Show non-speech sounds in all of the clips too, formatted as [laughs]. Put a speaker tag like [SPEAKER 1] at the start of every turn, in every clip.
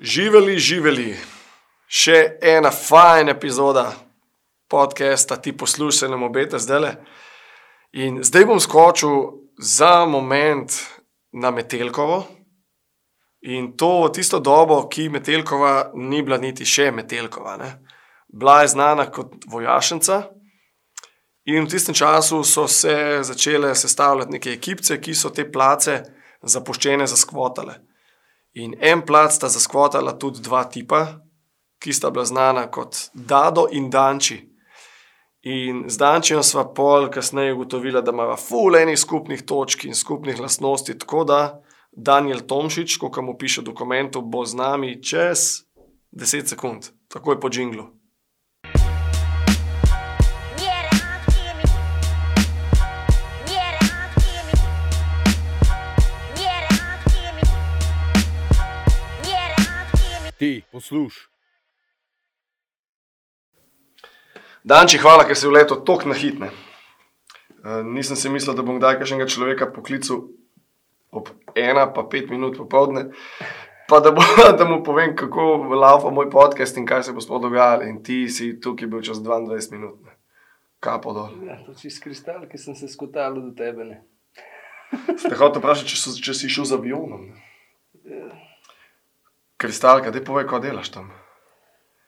[SPEAKER 1] Živeli, živeli, še ena fajn epizoda podcasta, ti poslušaj, nam obeta zdaj le. In zdaj bom skočil za moment na Metelkovo. In to tisto dobo, ki Metelkova ni bila niti še Metelkova. Ne? Bila je znana kot vojašnica. In v tistem času so se začele sestavljati neke ekipce, ki so te place zapuščene zaskvotale. In en plat sta zaskvotala tudi dva tipa, ki sta bila znana kot Dado in Danči. In z Dančijem sva pol kasneje ugotovila, da imamo ful enih skupnih točk in skupnih lastnosti, tako da Daniel Tomšič, ko mu piše v dokumentu, bo z nami čez 10 sekund, takoj po džinglu.
[SPEAKER 2] Ti, posluš.
[SPEAKER 1] Danči, hvala, ker si v leto tok nahitne. Uh, eh, nisem si mislil, da bom kdaj kakšnega človeka poklical ob ena, pa pet minut popovdne, pa da, bo, [laughs] da mu povem, kako laupa moj podcast in kaj se bo sploh dogajalo. In ti si tukaj bil čez 22 minut, ne. kapo dol.
[SPEAKER 3] Ja, to čez kristal, ki sem se skotal do tebe.
[SPEAKER 1] Ste hotel vprašati, če, so, če si šel z avionom? Ne? Ja. Kristalka, ti povej, kaj delaš tam.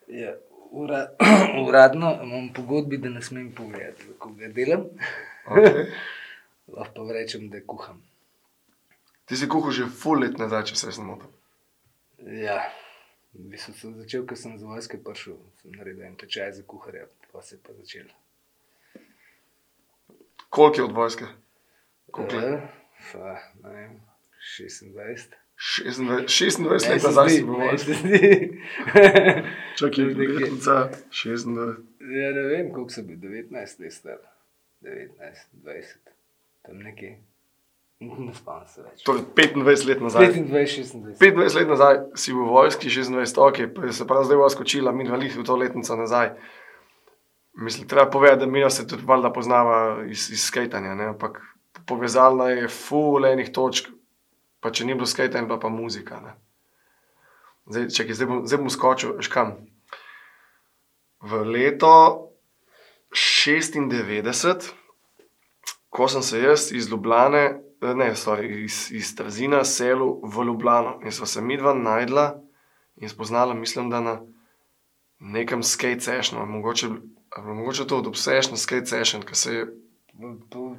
[SPEAKER 3] Ja, ura, [clears throat] uradno imam pogodbi, da ne smem povedati, kako ga delam.
[SPEAKER 1] Okay. [laughs]
[SPEAKER 3] Lahko pa rečem, da kuham.
[SPEAKER 1] Ti si kuhal že full let nazaj, če se jaz ne motim.
[SPEAKER 3] Ja, v bistvu sem začel, ker sem z vojske prišel, sem naredil en tečaj za kuharja, pa se je pa začel.
[SPEAKER 1] Koliko je od vojske? Koliko je?
[SPEAKER 3] Uh, fa, ne vem, 26.
[SPEAKER 1] 26 let nazaj si bil
[SPEAKER 3] vojni.
[SPEAKER 1] Čakaj, dekletnica, 26.
[SPEAKER 3] Ja, ne vem, koliko so bili, 19 let star, 19, 20, tam nekje. [laughs] Ne spomnim se več.
[SPEAKER 1] Torej, 25 let nazaj.
[SPEAKER 3] 25, 26.
[SPEAKER 1] 25 let nazaj si v vojski, 26, ok, pa se prav zdaj vojskočila, mi dva lih v to letnico nazaj. Mislim, treba povedati, da mi se tudi valjda poznava iz, iz skajtanja, ampak povezala je ful enih točk, Pa če ni bilo skate, je bila pa muzika. Ne. Zdaj, čekaj, zdaj, bom, zdaj bom skočil, škam. V leto 96, ko sem se jaz iz Ljubljane, eh, ne, sorry, iz, iz Trzina selil v Ljubljano in sva se midva najdla in spoznala, mislim, da na nekem skate sessionu, mogoče, mogoče to od obsession skate session, ki se je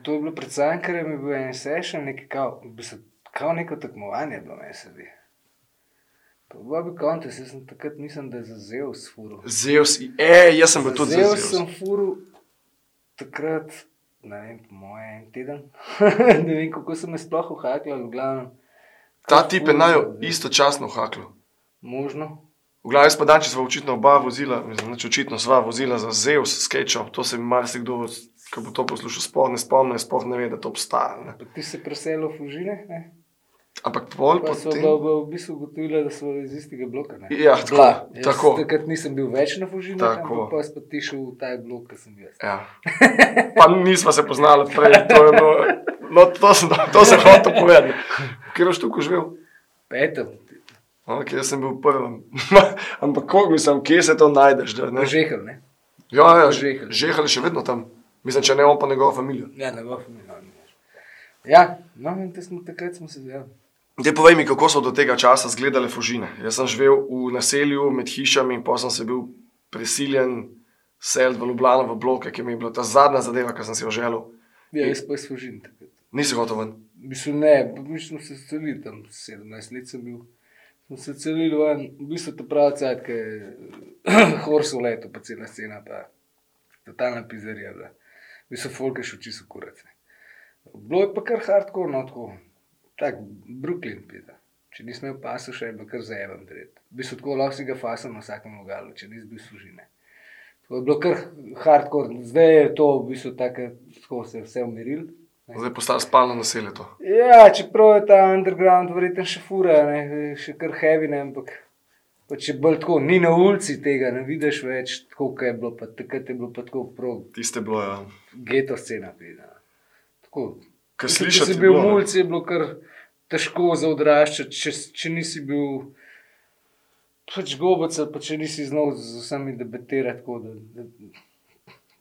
[SPEAKER 3] To je bilo predvsem, ker je bil en session, nekaj kao, v bistvu kao neko tekmovanje bilo meni se bi. Pa Bobby Contest, jaz sem takrat mislim, da je za Zeus furu.
[SPEAKER 1] Zeus, e, jaz sem bil tudi
[SPEAKER 3] Zeus.
[SPEAKER 1] Zeus
[SPEAKER 3] sem furu takrat, ne vem, po moje en teden. [laughs] ne vem, kako sem me sploh uhakljal, v glavnem.
[SPEAKER 1] Ta tip je najo istočasno uhakljal.
[SPEAKER 3] Možno.
[SPEAKER 1] V glavi smo danes, smo očitno oba vozila, mislim, očitno sva vozila za Zeus, skečo, to se mi marsikdo, ki bo to poslušal, sploh ne spomni, sploh ne ve, da to obstaja.
[SPEAKER 3] Ti si preselil v Fužine? Ne?
[SPEAKER 1] Ampak pol
[SPEAKER 3] pa potem... so
[SPEAKER 1] bila,
[SPEAKER 3] bila v bistvu ugotovila, da so iz istega bloka. Ne?
[SPEAKER 1] Ja, tako.
[SPEAKER 3] Bila. Jaz
[SPEAKER 1] tako.
[SPEAKER 3] Takrat nisem bil več na
[SPEAKER 1] Fužinu,
[SPEAKER 3] ampak pa sem ti šel v ta blok, ki sem jaz.
[SPEAKER 1] Ja. Pa nismo se poznali prej, to, je bilo, no, to, sem, to sem hotel povedati. Kjer boš tukaj živel?
[SPEAKER 3] Petem.
[SPEAKER 1] Ok, jaz sem bil prvem. [laughs] ampak kako mislim, kje se to najdeš? Da, ne?
[SPEAKER 3] Žehel, ne?
[SPEAKER 1] Ja, ja,
[SPEAKER 3] žehel.
[SPEAKER 1] Žehel je še vedno tam. Mislim, če ne on pa njegova familija.
[SPEAKER 3] Ja, njegova familija. Ja, no in te smo, takrat smo se zjavili.
[SPEAKER 1] Te povej mi, kako so do tega časa izgledale Fužine. Jaz sem živel v naselju med hišami, pa sem se bil prisiljen seliti v Ljubljano, v bloke, ki mi je bila ta zadnja zadeva, ki sem si jo želel.
[SPEAKER 3] Ja, jaz pa iz Fužin takrat.
[SPEAKER 1] Nisi hotel ven?
[SPEAKER 3] Mislim, ne, mislim, se celil tam 17 let sem bil. Smo se celili ven, v bistvu ta pravi cajt, ki je [clears throat] horso leto, pa cela scena, pa totalna pizzerija. V bistvu folk je šel čisto kurac. Bilo je pa kar hardcore, no tako Tak, Brooklyn pita. Če nisem imel pasu, še je bil kar zajeven dred. V bistvu tako lahko si ga fasam na vsakem logalu, če nisi bil služine. To je bilo kar hardcore, zdaj je to v bistvu tako, tako se je vse umiril. Ne.
[SPEAKER 1] Zdaj postane spalno naselje to.
[SPEAKER 3] Ja, čeprav je ta underground verjetno še fura, ne, še kar heavy, ne, ampak Pa če bolj tako, ni na ulici tega, ne vidiš več, tako kot je bilo, pa takrat je bilo pa tako prav.
[SPEAKER 1] Tiste bilo, ja.
[SPEAKER 3] Geto scena, pida. Tako,
[SPEAKER 1] Ker slišiš,
[SPEAKER 3] da si bil v mulci, je bilo kar težko za odraščati, če, če nisi bil pač gobec ali pa če nisi znal z vsemi debatirati. Da, da,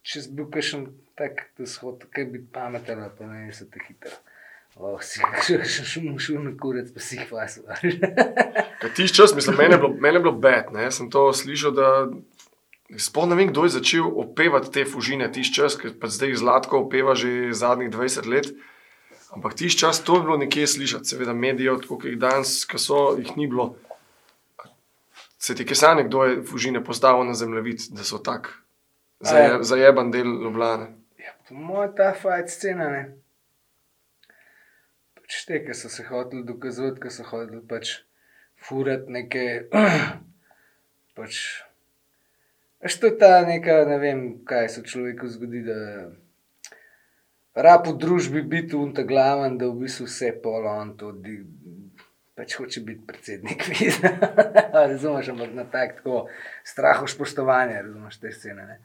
[SPEAKER 3] če si bil kakšen tak, da si hotel kaj biti pameten, pa ne, se te hitro. Oh, si še šel šel na kurec, pa si jih vasil.
[SPEAKER 1] Tiš čas, mislim, meni je bilo, meni je bilo bed, ne, sem to slišal, da Spomnim, vem, kdo je začel opevati te fužine tiš čas, ker zdaj Zlatko opeva že zadnjih 20 let. Ampak ti čas, to je bilo nekje slišati, seveda medijev, tako kot jih danes, ki so, jih ni bilo. Se ti kesane, kdo je fužine postavil na zemljevid, da so tak zaje, zajeban del Ljubljane?
[SPEAKER 3] Ja, po mojem, ta fajn scena, ne. Pač te, ki so se hoteli dokazati, ki so hoteli pač furati neke, [clears throat] pač, veš, to je ta neka, ne vem, kaj se človeku zgodi, da rab v družbi biti unta glaven, da v bistvu vse polo on to di, pač hoče biti predsednik. [laughs] razumeš, ampak na tak tako strahu spoštovanja, razumeš te scene, ne.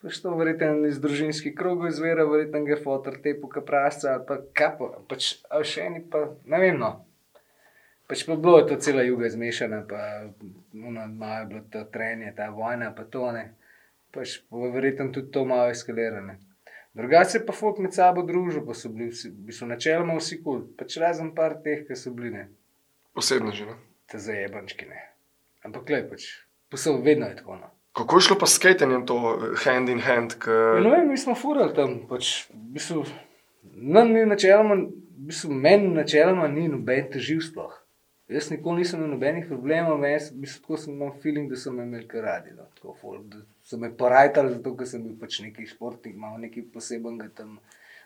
[SPEAKER 3] Pač to verjetno iz družinskih krogov izvira, verjetno ga fotor te puka prasca, ali pa kapo, pač, še eni pa, ne vem, no. Pač pa bilo je to cela juga zmešana, pa ono, malo je bilo to trenje, ta vojna, pa to, ne. Pač pa verjetno tudi to malo eskalirane. Drugače pa folk med sabo družil, pa so bili vsi, v bistvu načeloma vsi kul, pač razen par teh, ki so bili, ne,
[SPEAKER 1] Posebno že. Ne?
[SPEAKER 3] te zajebančki, ne. Ampak glej, pač, posel vedno je tako, no.
[SPEAKER 1] Kako je šlo pa s skatenjem to hand in hand? K...
[SPEAKER 3] Ja, Ne vem, mi smo furali tam, pač, v bistvu, nam ni načeloma, v bistvu, meni načeloma ni noben teživ sploh. Jaz nikoli nisem imel nobenih problemov, jaz bistvu tako sem imel feeling, da so me imeli kar radi, no, tako folk, da so me porajtali, zato ker sem bil pač neki športnik, malo nekaj posebenega tam,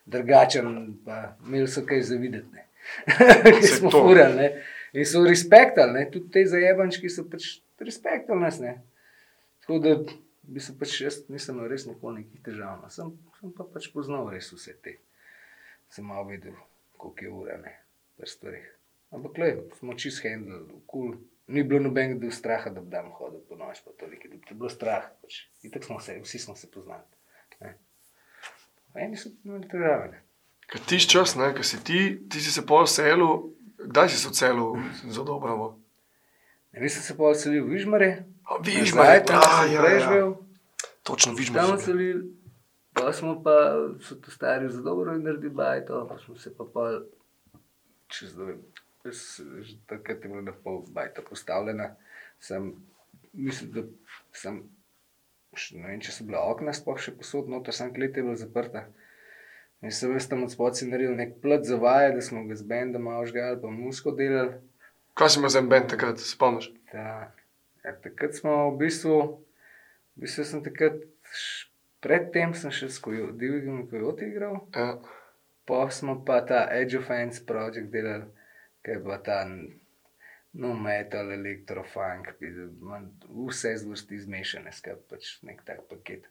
[SPEAKER 3] drugačen, pa imeli so kaj zavideti. [laughs] Ki smo furali, ne. In so respektali, tudi te zajebančki so pač respektali nas, ne. Tako da bi se pač jaz nisem imel res nikoli nekih težav. No. Sem, sem pa pač poznal res vse te. Sem malo videl, koliko je ura, ne, pri stvarih. Ampak, le, smo čist handlali, kul. Ni bilo nobenega del straha, da bi tam hodil po noč, pa toliko, da bi te bilo strah. Pač. Itak smo se, vsi smo se poznali. Ne. Eni so imeli težave.
[SPEAKER 1] Ker ti čas, ne, ker si ti, ti si se pol selil, kdaj si se odselil za Dobrovo?
[SPEAKER 3] Ne, vi sem se pa odselil v Vižmare.
[SPEAKER 1] A, Vižmare,
[SPEAKER 3] tam
[SPEAKER 1] ja,
[SPEAKER 3] sem
[SPEAKER 1] ja,
[SPEAKER 3] prej
[SPEAKER 1] ja.
[SPEAKER 3] živel.
[SPEAKER 1] Točno
[SPEAKER 3] Tam
[SPEAKER 1] Vižmare.
[SPEAKER 3] odselili, pa smo pa so to stari za dobro naredili bajto, pa smo se pa pol, čez dve, že takrat je bila na pol bajta postavljena. Sem, mislim, da sem, ne vem, če so bila okna sploh še posod, noter sem klet je bila zaprta. In sem jaz tam od spodaj naredil nek plat za vaje, da smo ga z bendom malo žgali, pa musko delali.
[SPEAKER 1] Kaj si imel za en bend takrat, se spomniš?
[SPEAKER 3] Ja, takrat smo v bistvu, v bistvu sem takrat, predtem sem še s Divjim Kojoti igral,
[SPEAKER 1] Ja.
[SPEAKER 3] pa smo pa ta Edge of Fans projekt delali, ki je pa ta no metal, elektrofunk, vse zvrsti zmešane, skratka pač nek tak paket.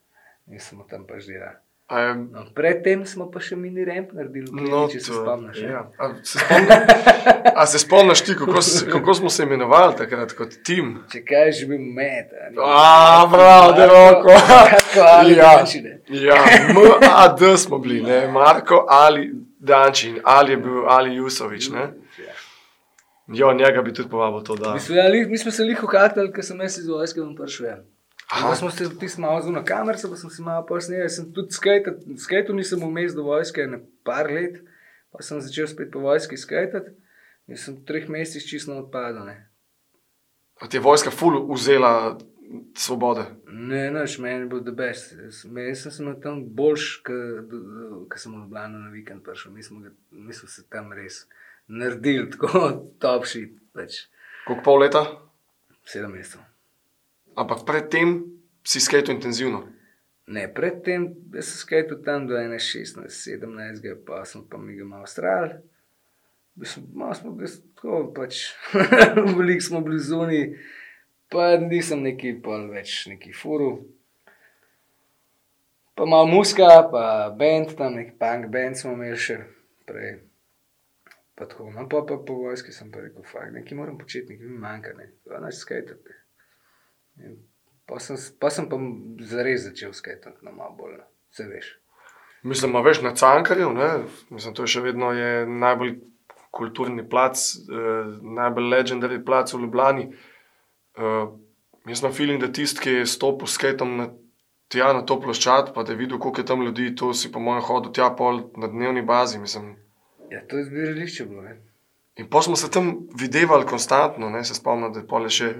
[SPEAKER 3] In smo tam pač delali.
[SPEAKER 1] A je,
[SPEAKER 3] No, predtem smo pa še mini ramp naredili, v
[SPEAKER 1] no,
[SPEAKER 3] če se
[SPEAKER 1] to-
[SPEAKER 3] spomniš. ne?
[SPEAKER 1] Ja. A se spomniš, [laughs] a se spomniš ti, kako, kako smo se imenovali takrat kot tim?
[SPEAKER 3] Če kaj že bi med. a
[SPEAKER 1] prav, da roko.
[SPEAKER 3] Marko ali
[SPEAKER 1] Ja.
[SPEAKER 3] Dančine.
[SPEAKER 1] Ja, MAD smo bili, ne? Marko ali Dančin, ali je bil Ali Jusovič. Ne?
[SPEAKER 3] Ja.
[SPEAKER 1] Jo, njega bi tudi povabil to, da.
[SPEAKER 3] Mi smo, ja, li- mi smo se liho kaktali, ker sem jaz iz vojske ven prišel. Ja.
[SPEAKER 1] Aha.
[SPEAKER 3] Pa smo se tisti malo zunaj kamerice, pa sem si malo posnel. Sem tudi skajtal, nisem vmes do vojske ne par let, pa sem začel spet po vojski skajtati. In sem v treh mesecih čisto. Ne,
[SPEAKER 1] A ti je vojska ful vzela svobode.
[SPEAKER 3] ne noč, meni bo the best. Jaz, me- jaz sem se tam boljš, ker sem v Ljubljano na vikend prišel. Mi smo, ga, mi smo se tam res naredili, tako [laughs] top shit, več
[SPEAKER 1] Koliko pol leta?
[SPEAKER 3] sedem mesecev.
[SPEAKER 1] Ampak predtem si skajal intenzivno.
[SPEAKER 3] Ne, predtem sem skajal tam do 16, 17, pa sem pa mi ga malo stral. Malo smo bili tako, pač, [laughs] veliko smo bili zunaj, pa nisem neki pol več neki furu. Pa malo muska, pa bend, tam neki punk band smo imeli še prej. Pa tako, no pa, pa po vojski sem pa rekel, fakt, nekaj moram početi, nekaj mi manjka, ne, naš skajtati. In Pa sem, pa sem pa zares začel skajtati, no malo bolj, no. se veš.
[SPEAKER 1] Mislim, veš na Cankarju, ne? Mislim, to je še vedno je najbolj kulturni plac, eh, najbolj legendary plac v Ljubljani. Uh, jaz imam feeling, da tisti, ki je stopil s skatom na, tja na to ploščad, pa da je videl, koliko je tam ljudi, to si po mojem hodu tja pol na dnevni bazi. Mislim.
[SPEAKER 3] Ja, to je zbirališče bilo. Ne?
[SPEAKER 1] In pa smo se tam videvali konstantno, ne, se spomnim, da je pole še.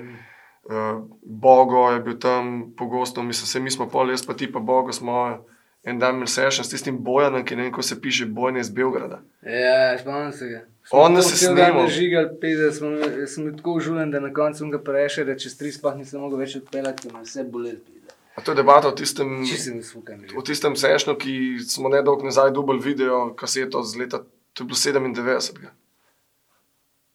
[SPEAKER 1] Uh, Bogo je bil tam pogosto, mislim, se mi smo pol, jaz pa ti pa Bogo smo en dan imeli sešen s tistim bojanom, ki ne vem, ko se piše bojne iz Beograda.
[SPEAKER 3] Ja, spomnim se ga.
[SPEAKER 1] On nas je snimal.
[SPEAKER 3] Žigal, pizda, smo, sem bil tako užuljen, da na koncu sem ga prešel, da čez tri sploh nisem mogel več odpeljati, ker me vse pizda.
[SPEAKER 1] A to je debata o tistem, o tistem sešnu, ki smo nedolgo nazaj dubl video kaseto z leta, to je bilo 97.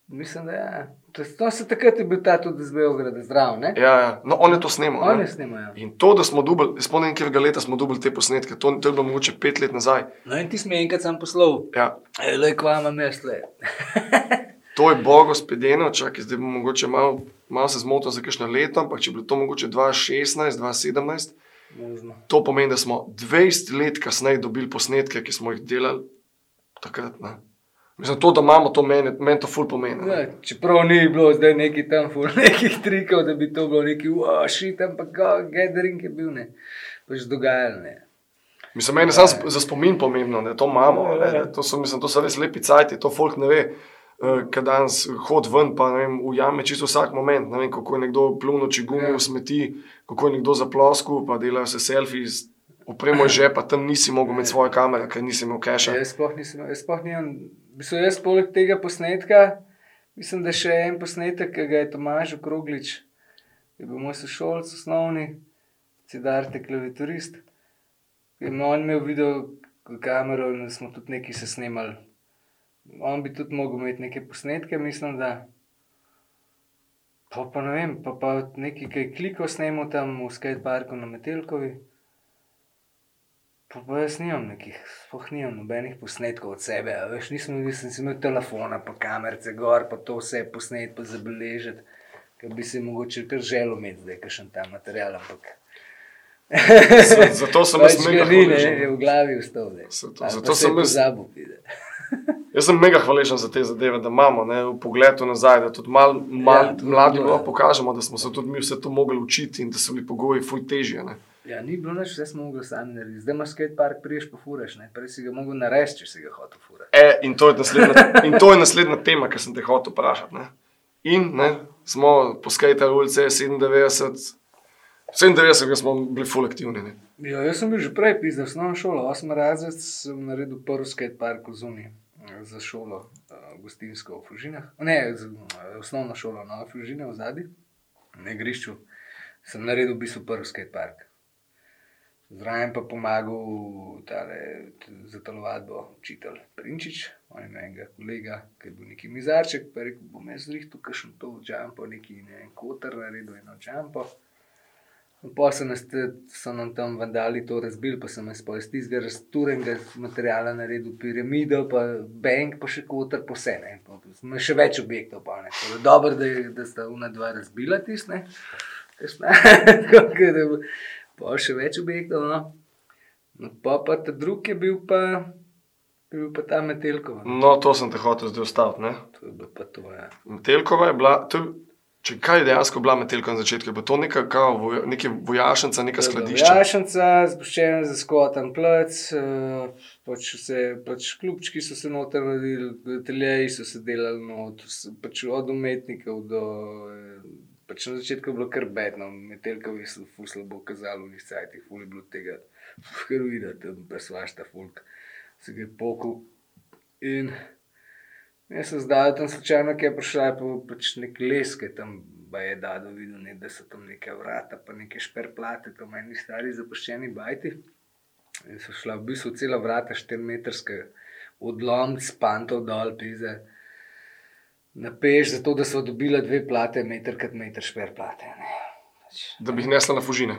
[SPEAKER 3] Mislim, da ja. To, to se takrat je bil ta tudi z Beograda zdrav, ne?
[SPEAKER 1] Ja, ja. No, on je to snimal.
[SPEAKER 3] Oni
[SPEAKER 1] ne.
[SPEAKER 3] snimajo.
[SPEAKER 1] In to, da smo dubl, spomnim, kjer leta smo dubl te posnetke, to, to je bilo mogoče pet let nazaj.
[SPEAKER 3] No in ti si mi enkrat sam poslal,
[SPEAKER 1] Ja.
[SPEAKER 3] le kva jaz le. [laughs]
[SPEAKER 1] To je Bogo spedeno, čakaj, zdaj bom mogoče malo mal se zmotil za kakšno leto, ampak če bi bilo to mogoče 2016, 2017,
[SPEAKER 3] Možno.
[SPEAKER 1] to pomeni, da smo 20 let kasneje dobili posnetke, ki smo jih delali takrat. Ne. Mislim, to, da imamo to, meni, meni to ful pomeni. ne.
[SPEAKER 3] Ja, čeprav ni bilo zdaj neki tam ful, [laughs] nekih trikov, da bi to bilo neki uašit, ampak ga- gathering je bil ne. Pač dogajalo ne.
[SPEAKER 1] Mislim, meni je samo sp- za spomin pomembno, da to imamo.
[SPEAKER 3] Ja, ja,
[SPEAKER 1] Ne,
[SPEAKER 3] ja.
[SPEAKER 1] da to, so, mislim, to so res lepi cajti, to folk ne ve. Kaj danes hod ven, pa vem, ujame čisto vsak moment. Ne vem, kako je nekdo plunil, če gumijo
[SPEAKER 3] Ja.
[SPEAKER 1] smeti, kako je nekdo zaploskel, pa delajo se selfiji, opremo iz žepa, tam nisi mogel imeti svoje kamere, ker nisi imel keša.
[SPEAKER 3] Jaz sploh nisem, jaz sploh nimam, v bistvu jaz poleg tega posnetka, mislim, da še en posnetek, ki ga je Tomaž Okroglič, je bil moj sošolc osnovni, Cidarte klaviaturist, je on imel video kamero in smo tudi nekaj se snemali. On bi tudi mogel imeti neke posnetke, mislim, da. Pa, pa ne vem, pa, pa nekaj, ki je kliko snemal tam v skateparku na Metelkovi. Pa, pa jaz nimam nekih, sploh nimam nobenih posnetkov od sebe. Veš, nisem, nisem si imel telefona, pa kamerce gor, pa to vse posnet, pa zabeležiti. Ker bi si mogoče kar želel imeti zdaj, kakšen ta material, ampak.
[SPEAKER 1] Zato sem [laughs] jaz mega
[SPEAKER 3] ne,
[SPEAKER 1] hvaležen.
[SPEAKER 3] je v glavi vstal. ne.
[SPEAKER 1] Zato- zato
[SPEAKER 3] se
[SPEAKER 1] sem jaz-
[SPEAKER 3] vidi. [laughs] [laughs]
[SPEAKER 1] Jaz sem mega hvaležen za te zadeve, da imamo ne, v pogledu nazaj, da tudi mal, mal,
[SPEAKER 3] Ja,
[SPEAKER 1] mladim
[SPEAKER 3] ja.
[SPEAKER 1] pokažemo, da smo se tudi mi vse to mogli učiti in da so bili pogoji ful težje. Ne.
[SPEAKER 3] Ja, ni bilo nič, vse smo mogli sami narediti. Zdaj imaš skatepark, priješ pa furaš, ne. Prej si ga mogel narediti, če si ga hotel furati.
[SPEAKER 1] E, in, to je naslednja, in to je naslednja tema, ki sem te hotel vprašati. Ne. In ne, smo poskajali ulice 97, 97 smo bili ful aktivni. Ne.
[SPEAKER 3] Ja, jaz sem bil že prej, pisal osnovno šolo, osmi razred sem naredil prvi skatepark v Zuni za šolo, uh, gostinsko v Fužinah. Ne, z, uh, osnovno šolo Nove Fužine v zadnji, na igrišču. Sem naredil v bistvu prvi skatepark. Zraven pa pomagal tale, za telovadbo učitelj Prinčič, on je enega kolega, ki je bil neki mizarček, pa je rekel, bom jaz zrihtu kakšen to džampo, neki ne vem, kotar naredil eno džampo. Pa so, nas, so nam tam vandali to razbili, pa sem jaz iz tistega razturenega materiala naredil piramido, pa bank, pa še kotar, pa vse. Ne. Pa, pa, še več objektov. Pa, ne. Tako da Dobro, da, da sta una dva razbila tiste. [laughs] Pa še več objektov. No. No, pa, pa ta drugi je bil pa, je bil pa ta Metelkova.
[SPEAKER 1] No, to sem te hotel zdaj ustaviti. ne.
[SPEAKER 3] To je bilo pa to. Ja.
[SPEAKER 1] Metelkova je bila, je- če kaj je dejansko bila Metelkova na začetku, bilo to neka, voja, vojašnica, neka skladišča.
[SPEAKER 3] Jašnica, zgoščena za skotan plec, eh, pač vse, pač klubčki so se noter naredili, ateljeji so se delali not, pač od umetnikov do. eh, Pač na začetku je bilo kar bedno, metelkovi so ful slabo kazali v ful je bilo tega [laughs] heroina, tam pa svašta folk, se ga je pokul. In jaz sem zdaj tam slučajno, ki je prišla, pa pač nek les, ki je tam je dado videl, ne, da so tam neke vrata, pa neke šperplate, tam eni stari zapuščeni bajti. In so šla v bistvu cela vrata, 4-metrske, odlom, spantov dol, pize. Na peš, zato da so dobila dve plate, meter krat meter šperplate. Ne. Pač,
[SPEAKER 1] Da bi jih nesla na fužine.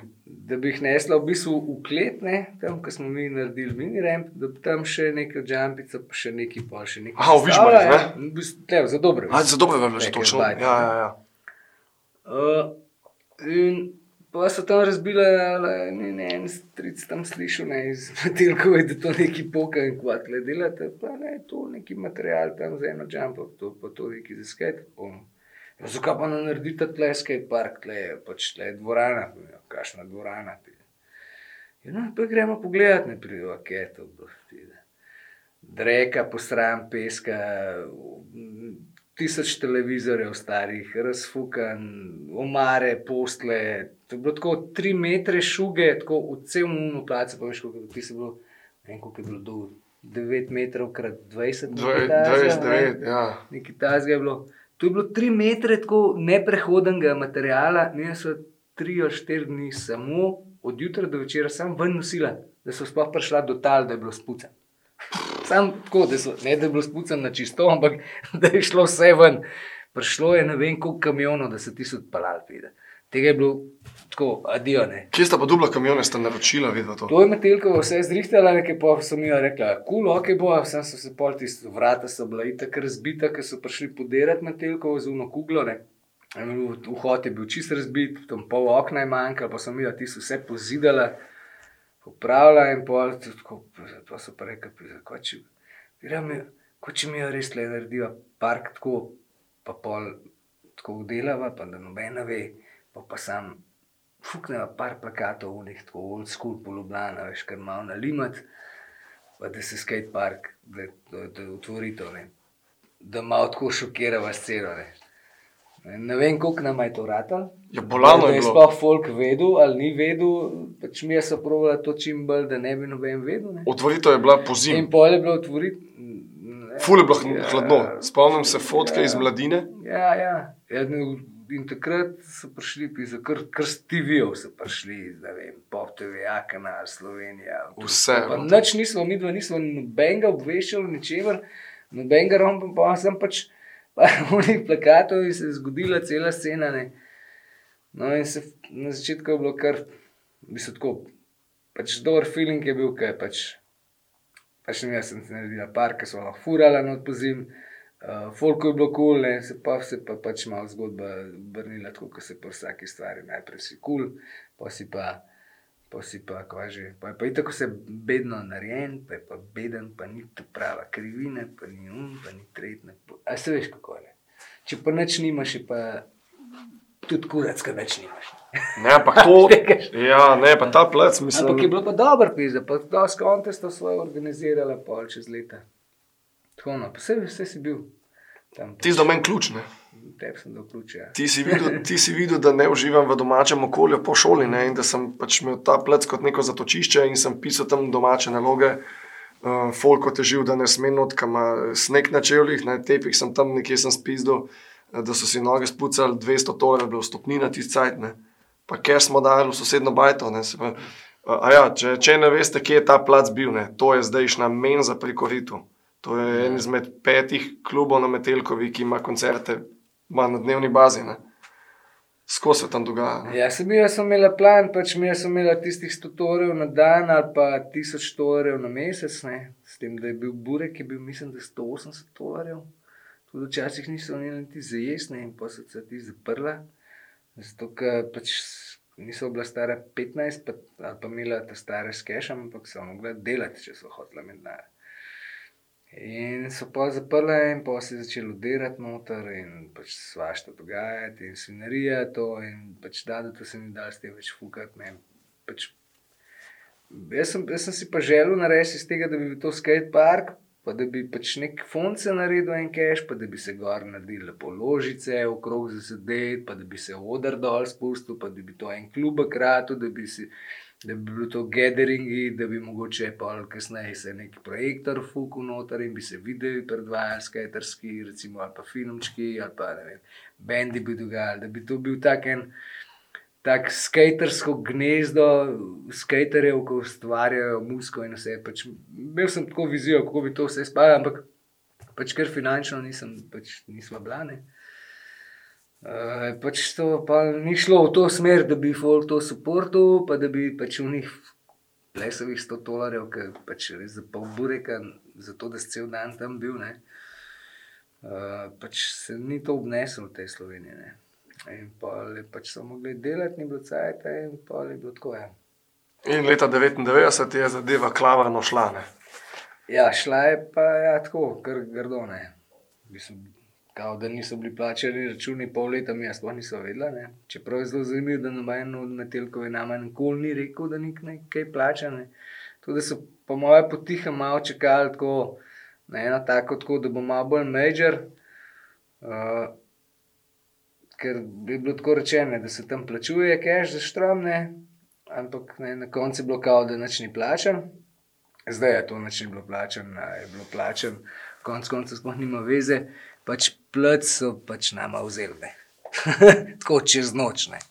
[SPEAKER 3] da bi jih nesla v bistvu v klet, ne, tam, ko smo mi naredili mini ramp, da bi tam še nekaj džampica, pa še neki pol, še nekaj.
[SPEAKER 1] Aha, v Vižmarjih, ne?
[SPEAKER 3] V bistvu, tle, za dobre.
[SPEAKER 1] A, za dobro je bilo že točno. Ja, ja, ja.
[SPEAKER 3] Uh, in pa so tam razbile, ali ni ne, en stric tam slišal, ne, iz Matilkove, da to neki poka in kvatle delate, pa ne, to neki material tam za eno jumpo, to pa to neki za skate. zakaj pa ne naredite tle skatepark, tle je pač tle je dvorana, ja, kakšna dvorana. pride. Ja, no, pa gremo pogledat, ne pridejo, kaj je to. bo, pride. Dreka, posram, peska, tisoč televizorjev starih, razfukan, omare, postle. To je bilo tako tri metre šuge, tako v celem unu placu, pa veš, koliko ti se bilo, ne vem, koliko je bilo dol, 9 metrov krat 20 nekaj takega, ne.
[SPEAKER 1] 29, ja.
[SPEAKER 3] Nekaj tasga je bilo. To je bilo tri metre tako neprehodnega materiala, ne so tri ali štiri dni samo od jutra do večera, samo ven nosila, da so sploh prišla do tal, da je bilo spucan. Sam tako, da so, ne da je bilo spucan na čisto, ampak [laughs] da je šlo vse ven. Prišlo je ne vem koliko kamionov, da so ti so odpeljali. pride. Tega je bilo tako, adijo ne.
[SPEAKER 1] Kje sta pa dubla kamione, sta naročila, vidva to.
[SPEAKER 3] To je Metelkova vse zrihtala, nekaj pa mi jo rekla, kul, cool, ok, bo, sem so se pol tisti vrata so bila itak razbita, ker so prišli podirati Metelkovo z uno kuglo, ne. Vhod je bil čist razbit, tam pol okna je manjkalo, pa so mi jo tisto vse pozidala, popravila in pol to tako, pa so pa rekli, ko če, ko če mi jo res le naredijo park tako, pa pol tako delava, pa da nobena ve, pa pa sam fukneva par plakatov, unih tako old school po Ljubljana, veš, kar malo nalimat, pa da se skate park, da, da, da otvorito, ne. Da malo tako šokirava sceno, ne. Ne, vem, koliko nam je to ratalo.
[SPEAKER 1] Ja, bolano
[SPEAKER 3] da
[SPEAKER 1] je
[SPEAKER 3] je
[SPEAKER 1] bilo.
[SPEAKER 3] sploh folk vedel ali ni vedel, pač mi so provali to čim bolj, da ne bi noben vedel. Ne.
[SPEAKER 1] Otvoritev je bila po
[SPEAKER 3] In pol je bilo otvoriti.
[SPEAKER 1] Ful je bilo hl- hladno. Spomnim se fotke iz mladine.
[SPEAKER 3] Ja, ja. ja in takrat so prišli, kar, kar s TV-ov so prišli, ne vem, Pop TV, Kanal, Slovenija.
[SPEAKER 1] Vse, no.
[SPEAKER 3] Nič nismo, mi dva nismo nobenega obveščali, ničemer, nobenega rompa, pa sem pač [laughs] v njih plakatov in se je zgodila cela scena. Ne. No, in se na začetku je bilo kar, v bistvu tako, pač dober feeling je bil, kaj pač. Pač ne jaz sem si naredila par, ki so lahko furala not po zim. Uh, Folko je bilo kul, cool, se pa se pa pač malo zgodba vrnila, tako kot se po vsaki stvari. Najprej si kul, cool, pa si pa, pa si pa, kva že. Pa je pa itako se bedno narejen, pa je pa beden, pa ni to prava krivina, pa ni um, pa ni tretna. A se veš kako je. Če pa nič nimaš, je pa tudi kurac, kaj več nimaš.
[SPEAKER 1] Ne, [laughs] ampak to. Ja, ne, pa ta plec, mislim.
[SPEAKER 3] Ampak je bilo pa dobro, pisa, pa dosti kontestov svoje organizirala pol čez leta. Tako no, pa vse, vse si bil tam.
[SPEAKER 1] Ti si do meni ključ, ne?
[SPEAKER 3] Tebi sem dal ključ, ja.
[SPEAKER 1] Ti si, videl, ti si videl, da ne uživam v domačem okolju po šoli ne? in da sem pač imel ta plec kot neko zatočišče in sem pisal tam domače naloge. Uh, Folko težil, da ne smem not, kam sneg na čevljih, na tepih sem tam nekje sem spizdil, eh, da so si noge spucali, 200 tolarjev, bilo stopnina tisti cajt, ne. Pa ker smo dali v sosedno bajto, ne. Se pa, a ja, če, če ne veste, kje je ta plac bil, ne, to je zdajšnja menza pri Koritu. To je en izmed petih klubov na Metelkovi, ki ima koncerte ima na dnevni bazi. Ne. Skozi se tam dogaja. Ne.
[SPEAKER 3] Ja, sem jaz sem imela plan, pač mi sem imela tistih 100 torev na dan ali pa 1000 torev na mesec, ne. S tem, da je bil burek, je bil mislim, da 180 torev. Tudi včasih niso imeli niti za jesne in pa so se ti zaprla. Zato, ker pač niso bila stara 15 pa, ali pa imela ta stare s kešem, ampak so mogla delati, če so hotela med denar. In so pa zaprli, in pa se je začelo delati noter, in pač svašta dogajati, in svinarija to, in pač da, da to se ni dal s tem več fukati. Ne. Pač, jaz, sem, jaz sem si pa želel narediti iz tega, da bi bil to skate park, pa da bi pač nek fonce naredil en cache, pa da bi se gor naredili lepo ložice, okrog za sedeti, pa da bi se odr dol spustil, pa da bi to en klub kratil, da bi si. Da bi bilo to gatheringi, da bi mogoče pa kasneje se neki projektor fukal noter in bi se videli predvajali skaterski, recimo ali pa filmčki ali pa ne vem, bendi bi dogajali, da bi to bil tak en tak skatersko gnezdo, skaterjev, ko ustvarjajo muziko in vse. Pač, imel sem tako vizijo, kako bi to vse spalo, ampak pač ker finančno nisem, pač nismo blane. Uh, pač to pa ni šlo v to smer, da bi folk to suportil, pa da bi pač v njih plesovih 100 dolarjev, ki pač res za pol bureka, zato da si cel dan tam bil. Ne. Uh, pač se ni to obneslo v tej Sloveniji. Ne. In pa je pač so mogli delati, ni bilo cajt, in pa je bilo tako. Ja.
[SPEAKER 1] In leta 99 je zadeva klavrno šla. Ne.
[SPEAKER 3] Ja, šla je pa ja, tako, kar grdo. ne. Mislim, kao, da niso bili plačeni računi, pol leta mi jaz sploh niso vedela. Ne. Čeprav je zelo zanimivo, da noben od metelkov nama nikoli ni rekel, da nik nekaj plača. Ne. Tako da so po moje potihem malo čakali tako, na eno tako, tako, da bo malo bolj major. Uh, ker bi bilo tako rečeno, da se tam plačuje, cash za štromne, ampak ne, na koncu je bilo kao, da nič ni plačen. Zdaj je to nič ni bilo plačen, je bilo plačen, konc koncev sploh nima veze, pač plc so pač nama vzeli. [laughs] tako čez noč. Ne.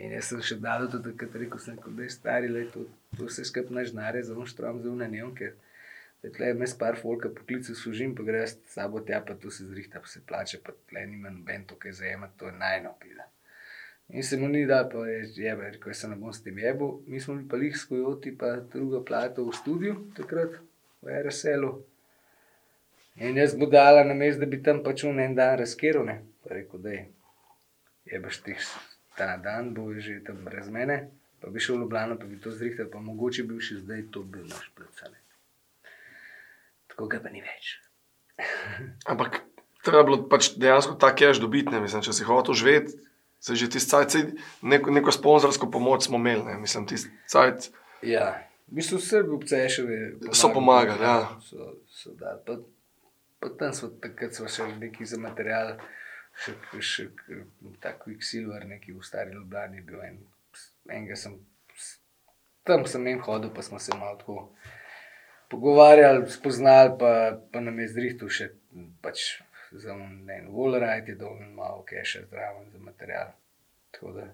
[SPEAKER 3] In jaz sem še dal tega, da rekel sem, da je stari let, to, to vse skupaj naš denarje, zelo štrom za unanem, ker tle je mes par folka poklicev služim, pa gre s sabo tja, pa to se zrihta, pa se plače, pa tle nima noben to, kaj zajema, to je najnopida. In se mu ni da, pa je jebe, rekel sem, ne bom s tem jebu. Mi smo bili pa lih skojoti, pa druga plata v studiu, takrat v RSL-u. In jaz budala na mest, da bi tam pač v en dan razkeril, ne. Pa rekel, da je, jebeš tih ta dan, bo že tam brez mene, pa bi šel v Ljubljano, pa bi to zrihtal, pa mogoče bi še zdaj to bil naš predstavnik. Tako ga pa ni več. [laughs]
[SPEAKER 1] Ampak treba je bilo pač dejansko ta cash dobiti, ne mislim, če si hotel živeti. Se že tisti cajt, saj neko, neko sponzorsko pomoč smo imeli, ne mislim, tisti cajt.
[SPEAKER 3] Ja, v bistvu vse obceševi
[SPEAKER 1] So pomagali, ja.
[SPEAKER 3] So, so dali. Pa, tam smo takrat smo še neki za material, še, še ta Quicksilver, neki v stari Ljubljani bil en, enega sem, tam sem en hodil, pa smo se malo tako pogovarjali, spoznali, pa, pa nam je zrihtel še pač za en Wallride je dol in malo keša zraven za material. Tako da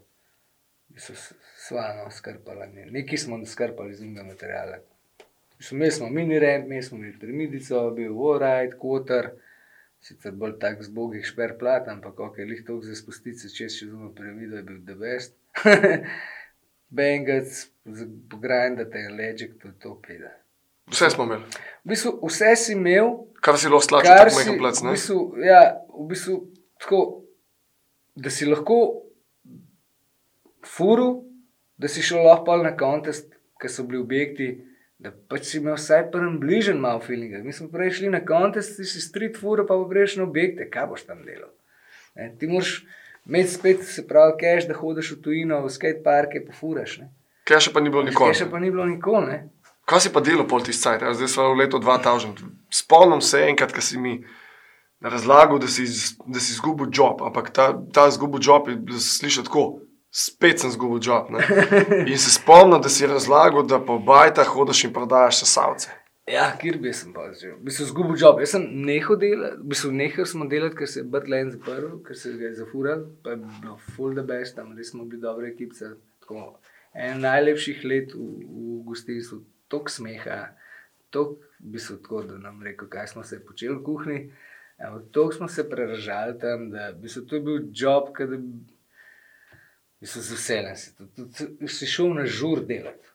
[SPEAKER 3] so svano skrpali, ne. nekaj smo skrpali iz njega materijala. Mislim, Imeli smo mini rent, imeli smo imeli piramidico, bil Wallride, Kotar, sicer bolj tak zbogih šper plat, ampak ok, lih toliko za spustiti se čez čez uno piramido je bil the best. [laughs] Bengac, pogrindate, ležek, to je to peda.
[SPEAKER 1] Vse smo imeli.
[SPEAKER 3] V bistvu vse si imel,
[SPEAKER 1] Kar si lahko slačil, tako mega plac,
[SPEAKER 3] v bistvu, ja, v bistvu tako, da si lahko furu, da si šel lahko na kontest, ker so bili objekti, da pač si imel vsaj prvem bližen malo feelinga. Mi smo prej šli na kontest, ti si street furu, pa prejš na objekte, kaj boš tam delal. Ne, ti moraš imeti spet, se pravi, cash, da hodiš v tujino, v skateparke, pa furaš. Ne.
[SPEAKER 1] Kaj še pa ni bilo nikoli.
[SPEAKER 3] Cash pa ni bilo nikoli, ne.
[SPEAKER 1] Kaj si pa delal pol tisti cajt? Zdaj smo v letu 2000. Spomnim se enkrat, ko si mi razlagal, da si, da si izgubil job, ampak ta, ta izgubil job je slišati tako. Spet sem izgubil job. Ne? In se spomnim, da si razlagal, da po bajtah hodiš in prodajaš sesalce.
[SPEAKER 3] Ja, kjer bi sem pa že. Bi se zgubil job. Jaz sem nehal delati, bi se nehal smo delati, ker se je Brtlen zaprl, ker se ga je zafural, pa je bilo full the best, tam res smo bili dobre ekipe. En najlepših let v, v gostinstvu, tok smeha, tok bi se tako, da nam rekel, kaj smo se počeli v kuhinji. Ampak tok smo se preražali tam, da bi se to bil job, ki se z veseljem si, tudi- si šel na žur delati.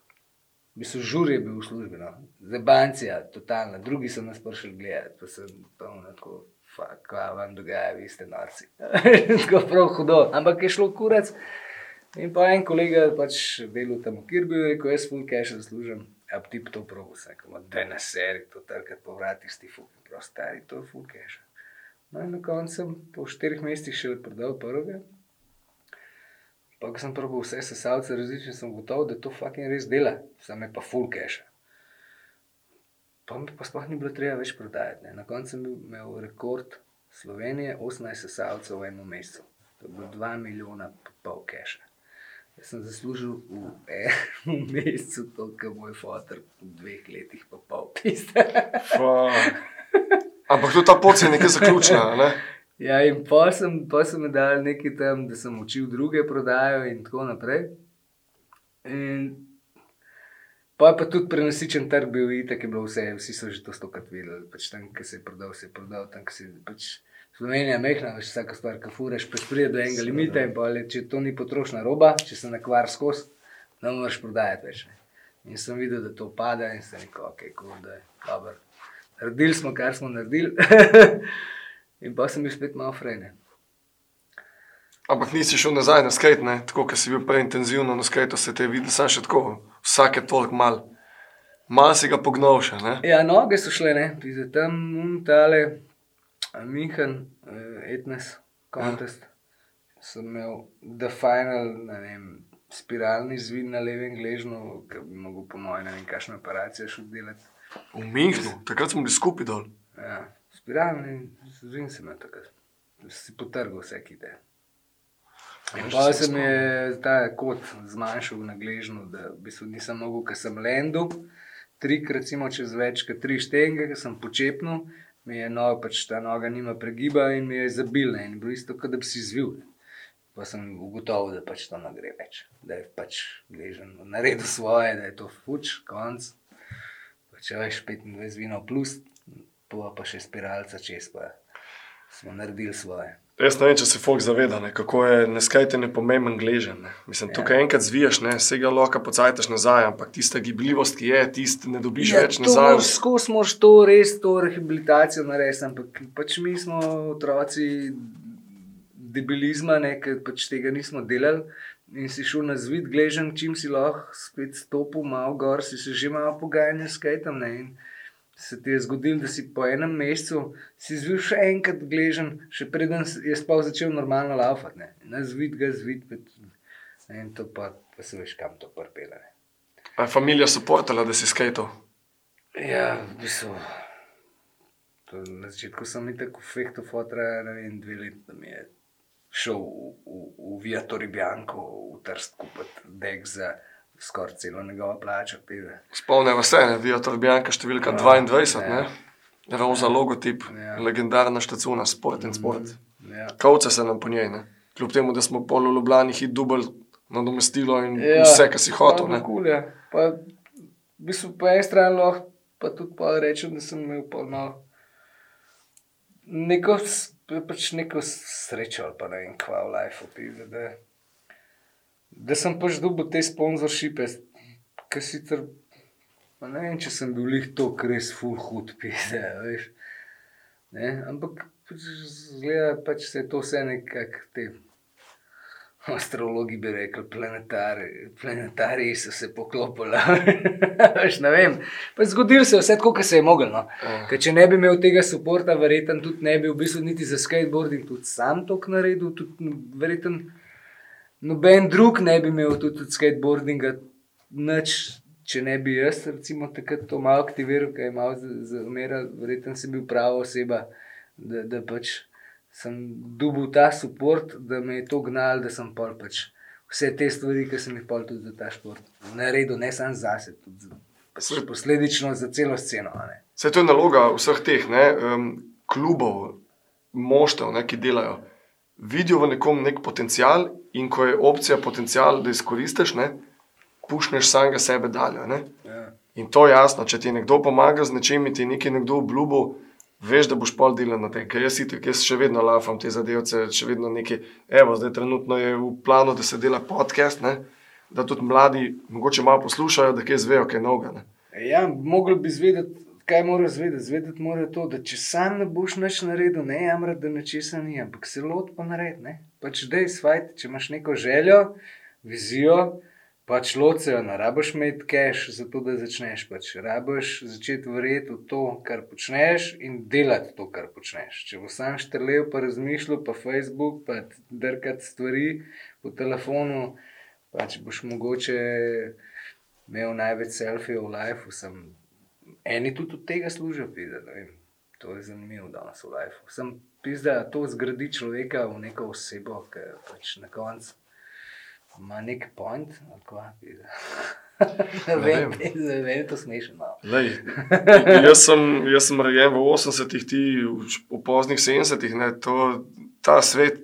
[SPEAKER 3] V bistvu žur je bil v službi, no. zebancija, totalna, drugi so nas prišli gledati, pa sem polno tako, fuck, kaj vam dogaja, vi ste norci. [laughs] tako prav hudo, ampak je šlo kurac. In pa en kolega pač delal tam v Kirbi, rekel, jaz full cash zaslužim, a ti pa to prav vse, kot da na seri, to trkati po vratih, sti fuck, prav stari, to je full cash. No in na koncu sem po štirih mesecih še prodal prvega. Pa ko sem probil vse sesalce različne, sem gotov, da to fucking res dela, sam je pa full cash. Pa mi pa sploh ni bilo treba več prodajati. Ne. Na koncu sem imel rekord Slovenije, 18 sesalcev v enem mesecu. To je bilo 2 milijona pa pol cache. Jaz sem zaslužil v enem [laughs] mesecu to, kar moj fotor v dveh letih pa pol piste.
[SPEAKER 1] Ampak tudi ta pot je nekaj zaključila. Ne?
[SPEAKER 3] Ja, in pa sem, pa sem dal nekaj tam, da sem učil druge prodajo in tako naprej. In pa je pa tudi prenosičen trg bil itak, je bilo vse, vsi so že to stokrat videli. Pač tam, ki se je prodal, se je prodal, tam, ki se je pač. Slovenija je mehna, veš, vsaka stvar, ki furaš, pač pride do enega limita in pa, le, če to ni potrošna roba, če se nakvar skozi, ne moreš prodajati več. Ne. In sem videl, da to pada in sem rekel, ok, cool, da je dobro. Naredili smo, kar smo naredili. [laughs] in pa sem bil spet malo frajne.
[SPEAKER 1] Ampak nisi šel nazaj na skate, ne? tako kot si bil prej intenzivno na skate, se te je videl, samo še tako, vsake toliko mal. Mal si ga pognal še, ne?
[SPEAKER 3] Ja, noge so šle, ne, pizde tam, um, tale, Minhen, uh, Etnes, Contest. Ja. Sem imel The Final, ne vem, spiralni zvin na levem gležnju, ki bi mogel po mojem, ne vem, kakšno operacijo še delati.
[SPEAKER 1] V Minhnu, takrat smo bili skupaj dol.
[SPEAKER 3] Ja, spiralni zvin sem imel takrat. Si potrgal vse kite. In pa se mi je ta kot zmanjšal na gležnju, da v bistvu nisem mogel, ker sem lendil, trikrat recimo čez več kot tri štenge, ker sem počepnil, mi je noga, pač ta noga nima pregiba in mi je zabilna in bilo isto, kot da bi si zvil. Pa sem ugotovil, da pač to ne gre več, da je pač gležen naredil svoje, da je to fuč, konc. Pa če veš 25 vino plus, pa pa še spiralca čez, pa smo naredili svoje.
[SPEAKER 1] Jaz ne vem, če se folk zaveda, ne, kako je neskajte nepomemben gležen. Ne. Mislim,
[SPEAKER 3] Ja.
[SPEAKER 1] tukaj enkrat zviješ, ne, vse ga lahko pocajtaš nazaj, ampak tista gibljivost, ki je, tist ne dobiš
[SPEAKER 3] Ja,
[SPEAKER 1] več nazaj.
[SPEAKER 3] moraš- Skozi moraš to res, to rehabilitacijo narediti, ampak pač mi smo otroci debelizma, ne, ker pač tega nismo delali. In si šel na zvid, gležen, čim si lahko spet stopil, malo gor, si se že malo pogajal s kajtom. Ne, in se ti je zgodilo, da si po enem mesecu si zvil še enkrat gležen, še preden je sploh začel normalno laufati. Ne. Na zvid ga zvid, pet, ne, in to pa, pa se veš, kam to prpela.
[SPEAKER 1] A je familija soportala, da si skajtal?
[SPEAKER 3] Ja, v bistvu. To, na začetku sem jih tako fehto fotra, ne vem, dve leti, da mi je šel v, v, v Viatori Bianco, v Trst kupiti dek za skoraj celo njegovo plačo. Pive.
[SPEAKER 1] Spomnimo se, ne, Vija Torbijanka številka
[SPEAKER 3] Ja,
[SPEAKER 1] 22,
[SPEAKER 3] ja.
[SPEAKER 1] ne. Roza logotip,
[SPEAKER 3] Ja.
[SPEAKER 1] legendarna štacuna, sport in sport.
[SPEAKER 3] Ja.
[SPEAKER 1] Kovce se nam po njej, ne. Kljub temu, da smo pol v Ljubljani hit dubl nadomestilo in
[SPEAKER 3] Ja,
[SPEAKER 1] vse, kar si hotel.
[SPEAKER 3] pa
[SPEAKER 1] ne.
[SPEAKER 3] Kul, ja. pa, v bistvu, po eni strani lahko pa tudi pa rečem, da sem imel pol malo neko, pač neko srečo ali pa ne vem, kva v lifeu. Da, da sem pač dobil te sponzorshipe, ki sicer, ne vem, če sem bil lih to, res full hud pide, veš. Ne? Ampak pač zgleda, pač se je to vse nekako te Astrologi bi rekli, planetari, planetari so se poklopili. [laughs] Ne vem. Pa Zgodilo se je vse tako, kot se je moglo. No.
[SPEAKER 1] Ja.
[SPEAKER 3] Ker Če ne bi imel tega podporta, verjetno tudi ne bi v bistvu niti za skateboarding tudi sam to naredil. Tudi, verjetno noben drug ne bi imel tudi od skateboardinga nič. Če ne bi jaz, recimo, takrat to malo aktiviral, ker je malo zameral, verjetno si bil prava oseba, da, da pač sem dobil ta podpor, da me je to gnalo, da sem pol pač vse te stvari, ki sem jih pol tudi za ta šport naredil, ne samo za sebe, tudi za, pač posledično za celo sceno.
[SPEAKER 1] Vse to je naloga vseh teh ne, um, klubov, moštev, ne, ki delajo. Vidijo v nekom nek potencial, in ko je opcija potencial, da izkoristiš, ne, pušneš samega sebe dalje. Ne.
[SPEAKER 3] Ja.
[SPEAKER 1] In to je jasno, če ti nekdo pomaga z nečim, ti je nekaj nekdo obljubil, veš, da boš pol delal na tem. Ker jaz, itak, jaz še vedno lafam te zadevce, še vedno nekaj. Evo, zdaj trenutno je v planu, da se dela podcast, ne, da tudi mladi mogoče malo poslušajo, da kaj zvejo, kaj noga. Ne.
[SPEAKER 3] Ja, mogli bi zvedeti, kaj moraš zvedeti. Zvedeti mora to, da če sam ne boš nič naredil, ne jamra, da nečesa ni, ampak se lot pa naredi. Pač dej svajt, če imaš neko željo, vizijo, pač locejo, ne rabiš imeti cash, zato da začneš. Pač rabiš začeti verjeti v to, kar počneš in delati to, kar počneš. Če boš sam štrlev, pa razmišljal, pa Facebook, pa drkati stvari po telefonu, pač boš mogoče imel največ selfijev v lifeu, sem eni tudi od tega služijo, ne vem. To je zanimivo danes v lifeu. Sem pizda, to zgradi človeka v neko osebo, ki pač na koncu ima nek point, ali kva, pide. [laughs] Ne vem,
[SPEAKER 1] vem.
[SPEAKER 3] pizda, meni je to smešno. no.
[SPEAKER 1] Lej, [laughs] jaz, sem, jaz sem rojen v 80-ih, ti v, poznih 70-ih. ne, to- Ta svet,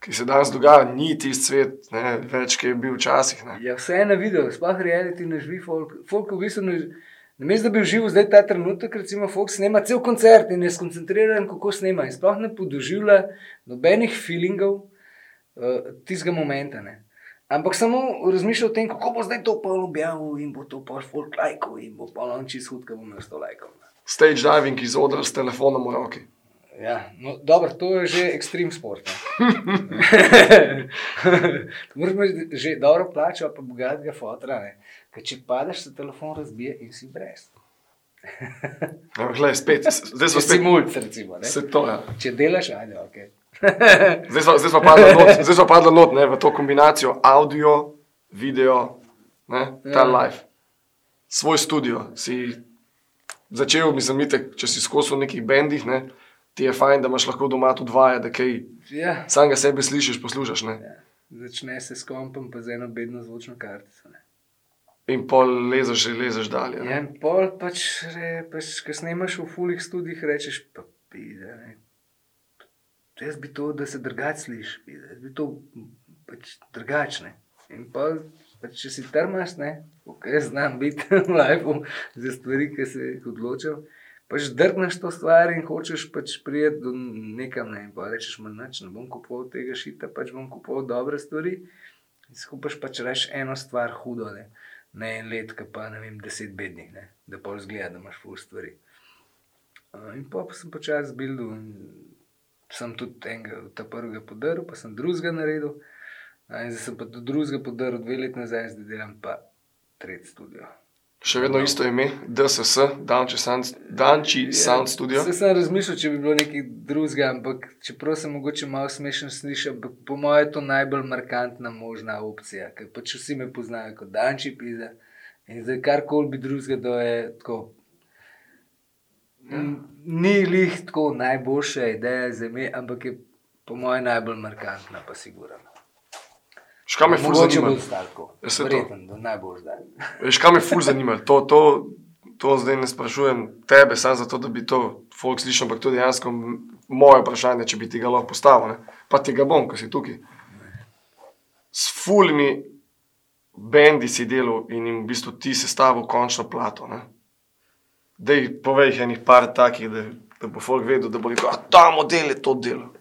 [SPEAKER 1] ki se danes dogaja, ni tisti svet, ne, več, ki je bil včasih. Ne.
[SPEAKER 3] Ja, vse je na videu, sploh reality ne živi, folk, folk v bistvu ne živi. Namesto da bi užival zdaj ta trenutek, recimo, Fox snema cel koncert in je skoncentriran, kako snema. In sploh ne podoživlja nobenih feelingov uh, tistega momenta. Ne. Ampak samo razmišlja o tem, kako bo zdaj to pol objavil in bo to pol folk lajkov in bo pol on čist hud, ko bo imel sto lajkov.
[SPEAKER 1] Stage diving iz odra s telefonom v roki.
[SPEAKER 3] Ja, no, dobro, to je že ekstrem sport. ne. [laughs] [laughs] Moraš imeti že dobro plačo, pa bogatega fotra. ne. Ker če padeš, se telefon razbije in si brez. [laughs]
[SPEAKER 1] Ampak, gledaj, spet, zdaj smo spet. to, ja.
[SPEAKER 3] Če delaš, ajde, ok. [laughs]
[SPEAKER 1] Zdaj smo, padli not, zdaj smo padli not ne, v to kombinacijo audio, video, ne, ta
[SPEAKER 3] Ja.
[SPEAKER 1] live. Svoj studio si začel, mislim, itek, če si skozi v nekih bendih, ne, ti je fajn, da imaš lahko doma tudi vaje, da kaj
[SPEAKER 3] Ja.
[SPEAKER 1] samega sebe slišiš, poslušaš. Ne.
[SPEAKER 3] ja. Začne se s kompom, pa z eno bedno zvočno kartico. Ne?
[SPEAKER 1] In pol lezeš, lezeš dalje.
[SPEAKER 3] Ja, in pol pač, re, pač ko snemaš v fulih studijih, rečeš, pa pide. Jaz bi to, da se drugače sliši, pide. jaz bi to pač drugačne. In pol, pač, če si trmast, ne, jaz znam biti [laughs] v lifeu za stvari, ki se jih odločil. Pač drgneš to stvar in hočeš pač prijeti do nekam, ne, in pa rečeš, manj, ne bom kupoval tega šita, pač bom kupoval dobre stvari. In skupaš pač reči eno stvar hudo, ne, ne en let, ki pa ne vem, deset bednih, ne, da pol zgleda, da imaš ful stvari. Uh, in pa, pa sem počasi zbildil in sem tudi enega, ta prvega podaril, pa sem drugega naredil. A, in zdaj sem pa tudi drugega podaril dve leti nazaj, zdaj delam pa tretji studio.
[SPEAKER 1] Še vedno isto ime, DSS, Danči Sound, Danči Sound Studio.
[SPEAKER 3] Se sem razmišljal, če bi bilo nekaj drugega, ampak čeprav se mogoče malo smešno sliši, ampak po mojem je to najbolj markantna možna opcija, ker pač vsi me poznajo kot Danči Pisa. In zdaj karkoli bi drugega, da je tako. m, Ni lih tako najboljša ideja za me, ampak je po mojem najbolj markantna, pa sigurno.
[SPEAKER 1] Škam me ful
[SPEAKER 3] Mogoče
[SPEAKER 1] zanima.
[SPEAKER 3] bolj stalko.
[SPEAKER 1] Ja, saj to.
[SPEAKER 3] Verjetno, da najbolj zdaj. [laughs]
[SPEAKER 1] Veš, kaj me ful zanima? To, to, to zdaj ne sprašujem tebe, samo zato, da bi to folk slišal, ampak to je dejansko moje vprašanje, če bi ti ga lahko postavil. Ne? Pa ti ga bom, ko si tukaj. S fulimi bendi si delal in jim v bistvu ti sestavil končno plato. Ne? Dej, povej jih enih par takih, da, da bo folk vedel, da bo rekel, a ta model je to delo.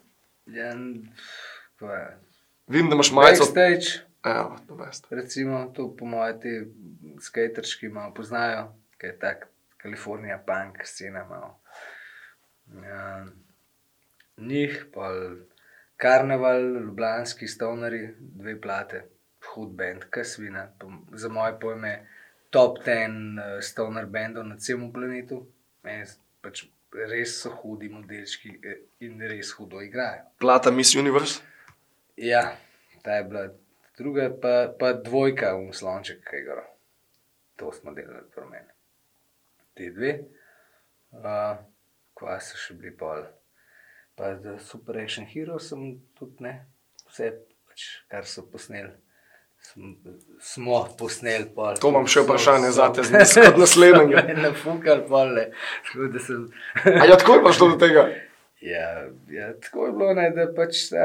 [SPEAKER 3] Ja, kaj?
[SPEAKER 1] Vidim, da imaš majico.
[SPEAKER 3] Backstage.
[SPEAKER 1] Evo, to veste.
[SPEAKER 3] Recimo, to po mojem, ti skaterski malo poznajo, ker je tako Kalifornija, punk, scena malo. Ja, njih, pa karneval, ljubljanski stonari, dve plate, hud bend, kasvina. Po- Za moje pojme, top ten uh, stoner bendov na celem planetu. Meni s- Pač res so hudi modelčki eh, in res hudo igrajo.
[SPEAKER 1] Plata Miss Universe.
[SPEAKER 3] Ja, ta je bila druga, pa, pa dvojka v slonček, ki je gor. To smo delali pri meni. Te dve, uh, kva so še bili pol. Pa za Super Action Hero sem tudi ne, vse, pač, kar so posneli. Sm, smo posneli pol.
[SPEAKER 1] To imam še vprašanje
[SPEAKER 3] so-
[SPEAKER 1] zate, [laughs] z- kot naslednjega. [laughs]
[SPEAKER 3] Nafukali pol, ne. Tako da sem.
[SPEAKER 1] A ja, tako je prišlo do tega.
[SPEAKER 3] Ja, ja, tako je bilo, ne, da pač uh,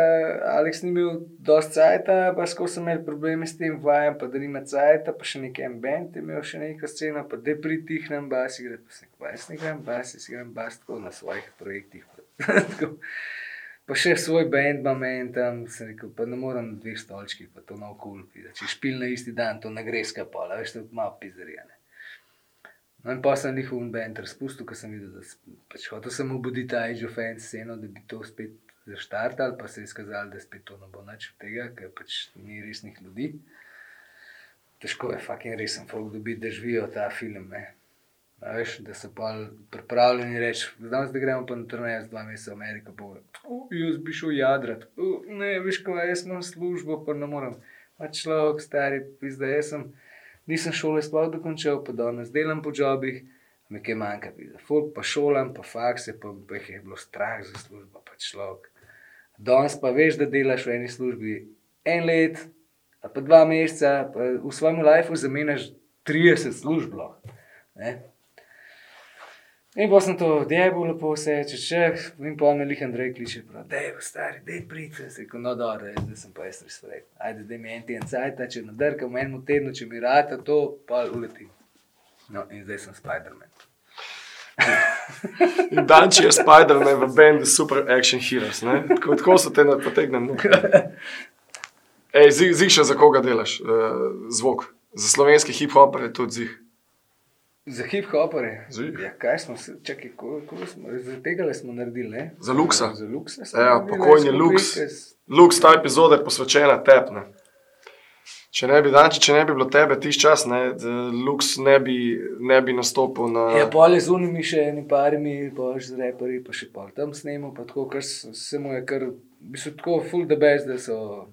[SPEAKER 3] Aleks ni imel dosti cajta, pa skozi sem imel probleme s tem vajem, pa da nima cajta, pa še nekaj bend je imel še neko sceno, pa da pritihnem bas igre, pa rekel, jaz ne igram bas, jaz igram bas tako na svojih projektih. [laughs] Tako. pa še svoj bend imam en tam, sem rekel, pa ne morem na dveh stolčkih, pa to na okul, če špil na isti dan, to ne gre skapola, veš, to je malo pizarijane. In pa sem njihov bend razpustil, ker sem videl, da pač hotel sem obuditi ta Age of Fans sceno, da bi to spet zaštartali, pa se je izkazalo, da spet to ne bo nič od tega, ker pač ni resnih ljudi. Težko je, fucking resen folk dobiti, da živijo ta film. Ne. A Veš, da so pa pripravljeni reči, danes da gremo pa na turnejo z dva meseca v Ameriko. Pa, "O, jaz bi šel jadrat. "O, Ne, veš, kaj jaz imam službo, pa ne morem. Pa človek, stari, pizda, jaz sem, nisem šole sploh dokončal, pa danes delam po jobih, mi kaj manjka, pizda. Folk pa šolam, pa fakse, pa, pa jih je bilo strah za službo, pa človek. Danes pa veš, da delaš v eni službi en let, pa dva meseca, pa v svojem lifeu zamenjaš 30 služb. ne. In pa sem to odjebal, lepo vse, če če, in pa me lih Andrej kliče, da je stari, da je pridite, se rekel, no dobro, zdaj sem pa jaz res rekel, ajde, da mi en teden cajt, če nadrkam v enem tednu, če mi rata to, pa uletim. No, in zdaj sem Spider-Man. [laughs]
[SPEAKER 1] In Danči je Spider-Man v bendu Super Action Heroes. ne. Tako, tako so te potegnili. [laughs] Ej, zig, zig še za koga delaš uh, zvok? Za slovenski hip-hop je tudi zig.
[SPEAKER 3] Za hip-hopere.
[SPEAKER 1] Zih.
[SPEAKER 3] Ja, kaj smo se, čakaj, ko, ko smo, za tega smo naredili, ne?
[SPEAKER 1] Za Luxa.
[SPEAKER 3] Za Luxa smo
[SPEAKER 1] Ja, pokojni
[SPEAKER 3] skupaj,
[SPEAKER 1] Lux.
[SPEAKER 3] ker s-
[SPEAKER 1] Lux, ta epizoda je posvečena tebi. ne. Če ne bi, danči, če ne bi bilo tebe, tiš čas, ne, Lux ne bi, ne bi nastopil na.
[SPEAKER 3] Ja, pol je z unimi še eni parimi, boš z reperi, pa še pol tam snemo, pa tako, kar s- se mu je kar, bi so tako full the best, da so.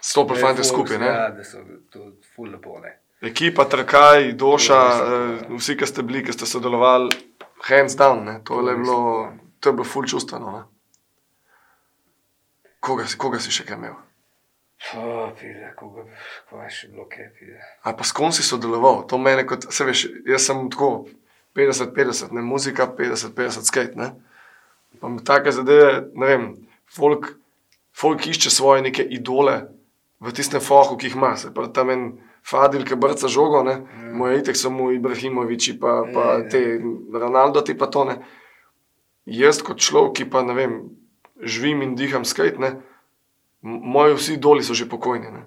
[SPEAKER 1] Stopil
[SPEAKER 3] da je
[SPEAKER 1] fante skupaj, ne?
[SPEAKER 3] Ja, da so to full lepo, ne.
[SPEAKER 1] Ekipa, Trkaj, Doša,
[SPEAKER 3] Ja,
[SPEAKER 1] eh, vsi, ki ste bili, ki ste sodelovali, hands down, ne, to je bilo,
[SPEAKER 3] ja.
[SPEAKER 1] to je bilo full čustveno. Ne. Koga, si- koga si še kaj imel?
[SPEAKER 3] Oh, pide, koga, je še bilo, kaj pide.
[SPEAKER 1] Ali pa s kom si sodeloval? To mene kot, se veš, jaz sem tako 50-50, ne muzika, 50-50 skate, ne. Pa mi take zadeve, ne vem, folk, folk išče svoje neke idole v tistem fohu, ki jih ima. Se pravi, tam en Fadil, ki brca žogo, ne,
[SPEAKER 3] Ja.
[SPEAKER 1] moj itek so mu Ibrahimoviči, pa, pa
[SPEAKER 3] Ja, ja.
[SPEAKER 1] te Ronaldo, ti pa to ne. Jaz kot človek, ki pa ne vem, živim in diham skate, ne, moji vsi idoli so že pokojni. Ne.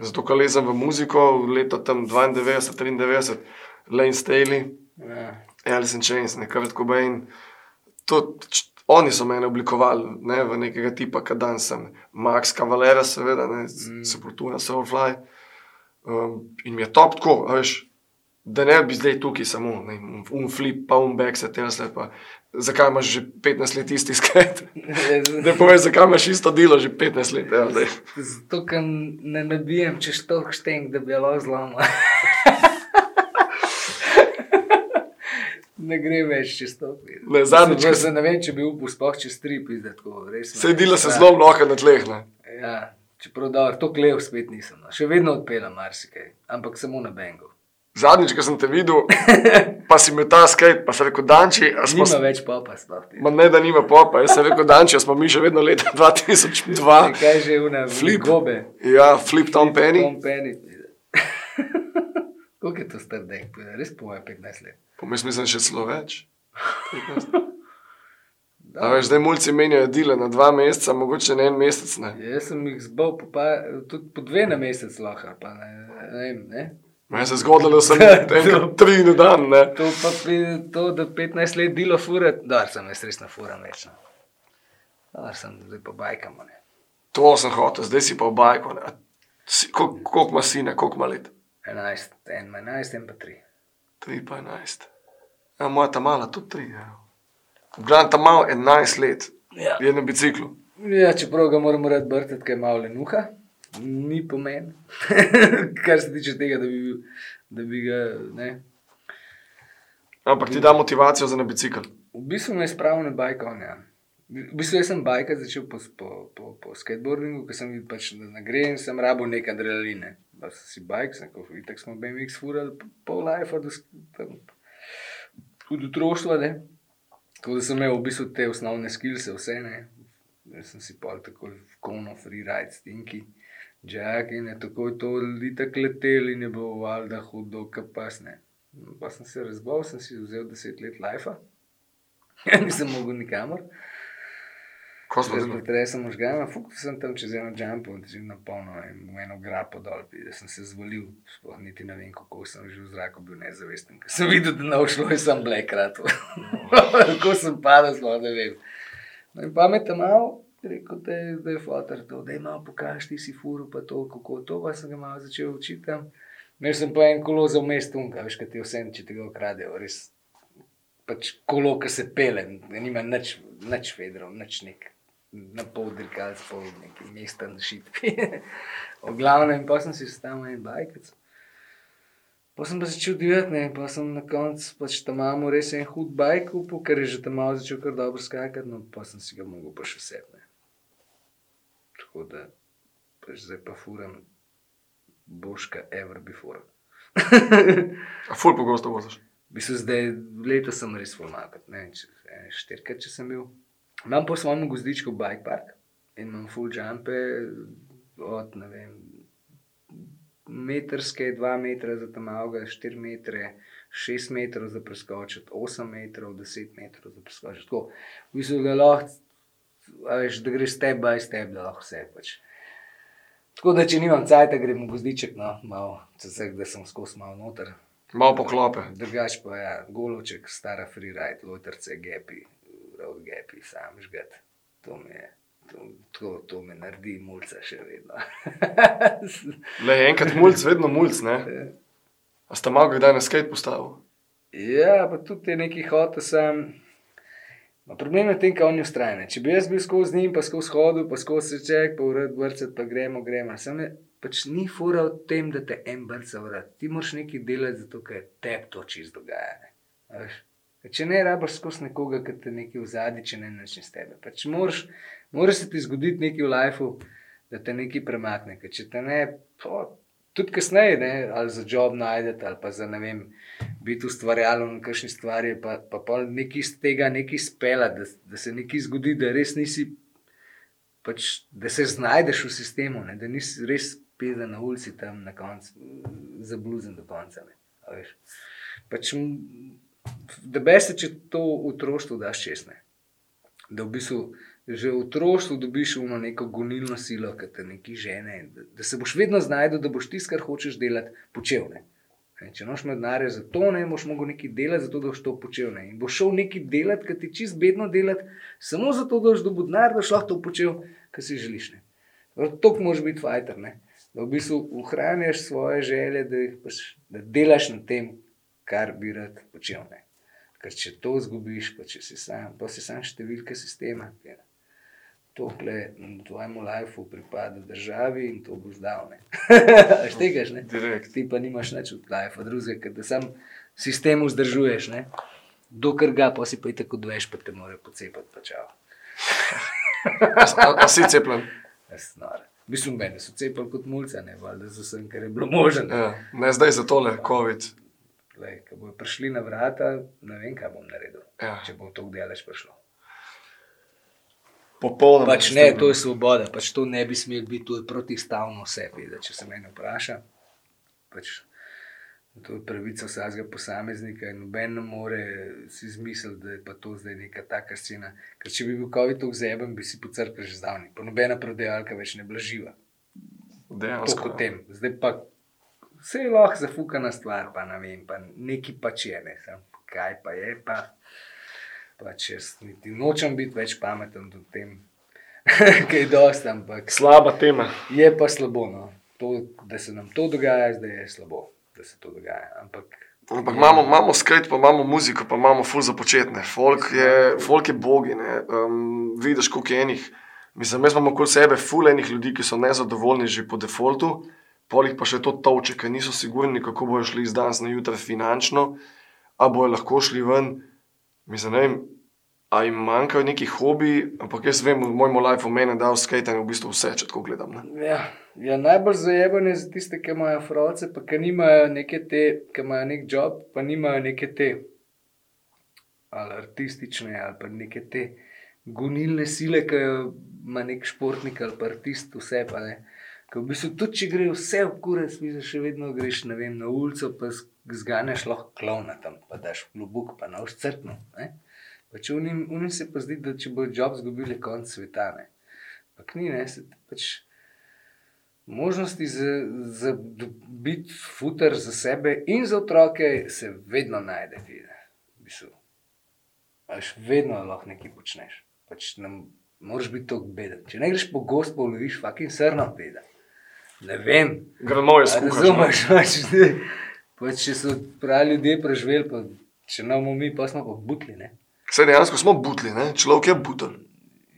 [SPEAKER 1] Zato, ker lezem v muziko, leta tam 92, 93, Lane Staley,
[SPEAKER 3] Ja.
[SPEAKER 1] Alice in Chains, ne Kurt Cobain. To, oni so mene oblikovali ne, v nekega tipa, kot danes sem. Max Cavalera, seveda, ne,
[SPEAKER 3] Mm.
[SPEAKER 1] mm. Sepultura, Soulfly. Um, in mi je top tako, veš, da ne bi zdaj tukaj samo, ne, un flip, pa un back, se tesle, pa zakaj imaš že 15 let isti skate? [laughs] Ne poveš, zakaj imaš isto delo že 15 let. Ja, daj.
[SPEAKER 3] Zato, ker ne nabijem čez to šteng, da bi lahko zlomil. [laughs] ne gre več čez to.
[SPEAKER 1] Ne, zadnjič,
[SPEAKER 3] Jaz ne vem, če bi upal sploh čez tri, pizde,
[SPEAKER 1] Se delo se
[SPEAKER 3] Ja.
[SPEAKER 1] zelo mnogo na tleh. Ne.
[SPEAKER 3] Ja, čeprav dobro, to klev spet nisem. No. Še vedno odpeljam marsikaj, ampak samo na bengu.
[SPEAKER 1] Zadnjič, ko sem te videl, pa si imel ta skate, pa sem rekel, Danči, a smo
[SPEAKER 3] Nima več popa sploh.
[SPEAKER 1] Ma ne, da nima popa. Jaz sem rekel, Danči, a smo mi še vedno leta 2002.
[SPEAKER 3] Kaj že una
[SPEAKER 1] Flip.
[SPEAKER 3] gobe?
[SPEAKER 1] Ja, flip Tom Penny.
[SPEAKER 3] Tom Penny. [laughs] Koliko je to star dek? Res po moje 15 let.
[SPEAKER 1] Pa mislim, da še celo več. A [laughs]
[SPEAKER 3] Da.
[SPEAKER 1] veš, zdaj mulci menjajo dele na dva meseca, mogoče na en mesec. Ne.
[SPEAKER 3] Jaz sem jih zbal po, pa, tudi po dve na mesec lahko. Pa ne, ne, vem, ne.
[SPEAKER 1] Meni se je zgodilo, da sem [laughs] enkrat tri na dan. Ne.
[SPEAKER 3] To pa to, da 15 let delo fura, da sem jaz res na furam več. no. Dar sem zdaj pa bajkam. Ne.
[SPEAKER 1] To sem hotel, zdaj si pa v bajku. ne. Si- kol- Koliko ima sine, koliko ima let?
[SPEAKER 3] 11, en ima 11, en pa 3.
[SPEAKER 1] 3 pa 11. Ja, moja ta mala, tudi 3. Ja. V glavnem ta mal 11 let
[SPEAKER 3] Ja.
[SPEAKER 1] je na biciklu.
[SPEAKER 3] Ja, čeprav ga moramo rad brtati, ker je malo lenuha, ni pomen, [laughs] kar se tiče tega, da bi, bil, da bi ga. Ne.
[SPEAKER 1] Ampak ti da motivacijo za na bicikl.
[SPEAKER 3] V bistvu me je spravil na bajk on. Ja. V bistvu sem bajka začel po, po, po, po skateboardingu, ker sem videl, pač, da in sem rabo neke adrenaline. Pa sem si bajk, sem kot vitek smo BMX furali pol life, tam, od otroštva, ne. Tako da sem imel v bistvu te osnovne skills, vse ne. Jaz sem si pol tako kono, freeride, stinki, jack in je tako to litek letel in je bilo valjda hudo, kapasne. Pa sem se razbal, sem si vzel 10 let life. [laughs] Nisem mogel nikamor.
[SPEAKER 1] Ko smo zelo.
[SPEAKER 3] sem možgana, fuk sem tam čez eno jumpo, že na polno in v eno grapo dol, da sem se zvalil, sploh niti ne vem, kako sem že v zraku bil nezavesten. Ker sem videl, da ne ušlo in sem blekrat. Kako [laughs] sem padel, sploh ne vem. No in pa me tam malo, rekel, da je, da je fotor to, da je malo pokaž, ti si furu, pa to, kako to, pa sem ga malo začel učiti tam. Imel sem pa en kolo za vmes tunka, veš, kaj ti vse, če ti ga ukradejo, res. Pač kolo, ki se pele, nima nič, nič federov, nič nek. Na pol dirkal, pol neki mesten šit. [laughs] v glavnem, pa sem si vstal en bajkec. Pa sem pa začel divjati, ne, pa sem na koncu pač tam imamo res en hud bajk kupil, ker je že tam malo začel kar dobro skakati, no pa sem si ga mogel pa še vsebne. Tako da, pač zdaj pa furam boška ever before.
[SPEAKER 1] A ful pogosto voziš.
[SPEAKER 3] V bistvu zdaj, letos sem res formalkat, ne vem, štirikrat, če sem bil. Imam v svojem gozdičku bike park in imam full jumpe od, ne vem, metrske, 2 metra za tam avga, 4 metre, 6 metrov za preskočiti, 8 metrov, 10 metrov za preskočiti. Tako, v bistvu da lahko, veš, da greš step by step, da lahko vse pač. Tako da, če nimam cajt, grem v gozdiček, no, malo, vseh, da sem skozi malo noter.
[SPEAKER 1] Malo poklope.
[SPEAKER 3] Drugač pa je, ja, golovček, stara freeride, loterce, gepi, road gepi, sam žgat. To mi je, To, to, to me naredi mulca še vedno. [laughs]
[SPEAKER 1] Le enkrat mulj, vedno mulj. A ste malo kdaj na skate postavili?
[SPEAKER 3] ja, pa tudi te neki hote sem. Ma problem je v tem, kaj oni ustrajne. Če bi jaz bil skozi njim, pa skozi hodil, pa skozi seček, pa urad vrcet, pa gremo, gremo. Sam je pač ni fura v tem, da te en brca urad. Ti moraš nekaj delati, zato ker te to čist dogaja. Ne. A veš. Če ne rabiš skozi nekoga, ki te nekaj vzadi, če ne načne s tebe. Pač moraš, moraš se ti zgoditi nekaj v lifeu, da te nekaj premakne. Ker če te ne, po, tudi kasneje, ne, ali za job najdete, ali pa za ne vem, biti ustvarjalen na kakšni stvari, pa, pa pol nekaj iz tega nekaj spela, da, da se nekaj zgodi, da res nisi, pač, da se znajdeš v sistemu, ne, da nisi res peda na ulici tam na koncu, zabluzen do konca. Ne, pač, da beste, če to v otroštvu daš čestne. Da v bistvu že v otroštvu dobiš uno neko gonilno silo, ki te nekaj žene. Da, da se boš vedno znašel, da boš tisto, kar hočeš delati, počel. Ne? Če noš med denarja za to, ne boš mogel nekaj delati, zato da boš to počel. Ne? In boš šel nekaj delati, ki ti čist bedno delati, samo zato, da boš dobil denar, da boš lahko to počel, kar si želiš. To moraš biti fajter. Ne? Da v bistvu ohranjaš svoje želje, da, pač, da delaš na tem, kar bi rad počel. Ne? Ker če to izgubiš, pa če si sam, pa si sam številka sistema. ker To, kle, tvojemu lifeu pripada državi in to boš dal. [laughs] Štegaš, ne?
[SPEAKER 1] Direkt.
[SPEAKER 3] Ti pa nimaš nič od lifea, drugega, ker da sam sistem vzdržuješ. Ne? Dokler ga, pa si pa tako dveš, pa te more pocepati. Pa čau. [laughs]
[SPEAKER 1] A, a si cepljen?
[SPEAKER 3] Snore. Mislim, meni so cepili kot mulce, ne valjda za vsem, kar je bilo možno.
[SPEAKER 1] Ja, ne zdaj za tole, COVID.
[SPEAKER 3] Lej, ko bodo prišli na vrata, ne vem, kaj bom naredil.
[SPEAKER 1] Ja.
[SPEAKER 3] Če bo to delaš prišlo.
[SPEAKER 1] Popolnoma.
[SPEAKER 3] Pač ne, to je svoboda, pač to ne bi smelo biti, to je protistavno sebi. Da, če se meni vpraša, pač, to je pravica vsakega posameznika in noben ne more si izmisliti, da je pa to zdaj neka taka scena. Ker če bi bil COVID tako zeben, bi si pocrkal že zdavni. Pa nobena prodajalka več ne blaživa.
[SPEAKER 1] Dejansko.
[SPEAKER 3] Zdaj pa vse je lahko zafukana stvar, pa ne vem, pa neki pač je, ne, Sam, kaj pa je, pa pač jaz niti nočem biti več pameten do tem, [laughs] kaj dosti, ampak
[SPEAKER 1] Slaba tema.
[SPEAKER 3] je pa slabo, no. to, da se nam to dogaja, zdaj je slabo, da se to dogaja, ampak
[SPEAKER 1] Ampak imamo, imamo skate, pa imamo muziko, pa imamo ful za početne. Folk je, folk je bogi, ne. Um, vidiš, koliko je enih. Mislim, jaz imamo okoli sebe ful enih ljudi, ki so nezadovoljni že po defaultu, polih pa še to toče, ker niso sigurni, kako bojo šli iz danes na jutro finančno, a bojo lahko šli ven. Mislim, ne vem, a jim manjkajo neki hobi, ampak jaz vem, v mojem lifeu meni da v skatenju v bistvu vse, če tako gledam.
[SPEAKER 3] Ja, ja, najbolj zajebane za tiste, ki imajo froce, pa ki nimajo neke te, ki imajo nek job, pa nimajo neke te ali artistične ali pa neke te gonilne sile, ki jo ima nek športnik ali pa artist, vse pa ne. Ker v bistvu tudi, če gre vse v kurec, mi še vedno greš ne vem, na ulico, pa zganeš lahko klovna tam, pa daš klobuk, pa na všcrtno. Pač unim, unim se pa zdi, da če bo job zgubil, je konc sveta. Ne? Ampak ni, ne, se pač možnosti za, za biti futer za sebe in za otroke se vedno najde. Ti, ne. v bistvu. Až vedno lahko nekaj počneš. Pač nam, moraš biti tako beden. Če ne greš po gostu, loviš fucking srno beden. Ne vem.
[SPEAKER 1] Gremo je skupaj.
[SPEAKER 3] Razumeš, pač, pač, če so pravi ljudje preživeli, pa če ne bomo mi, pa smo pa butli. Ne?
[SPEAKER 1] Vse dejansko smo butli, ne? človek je butel.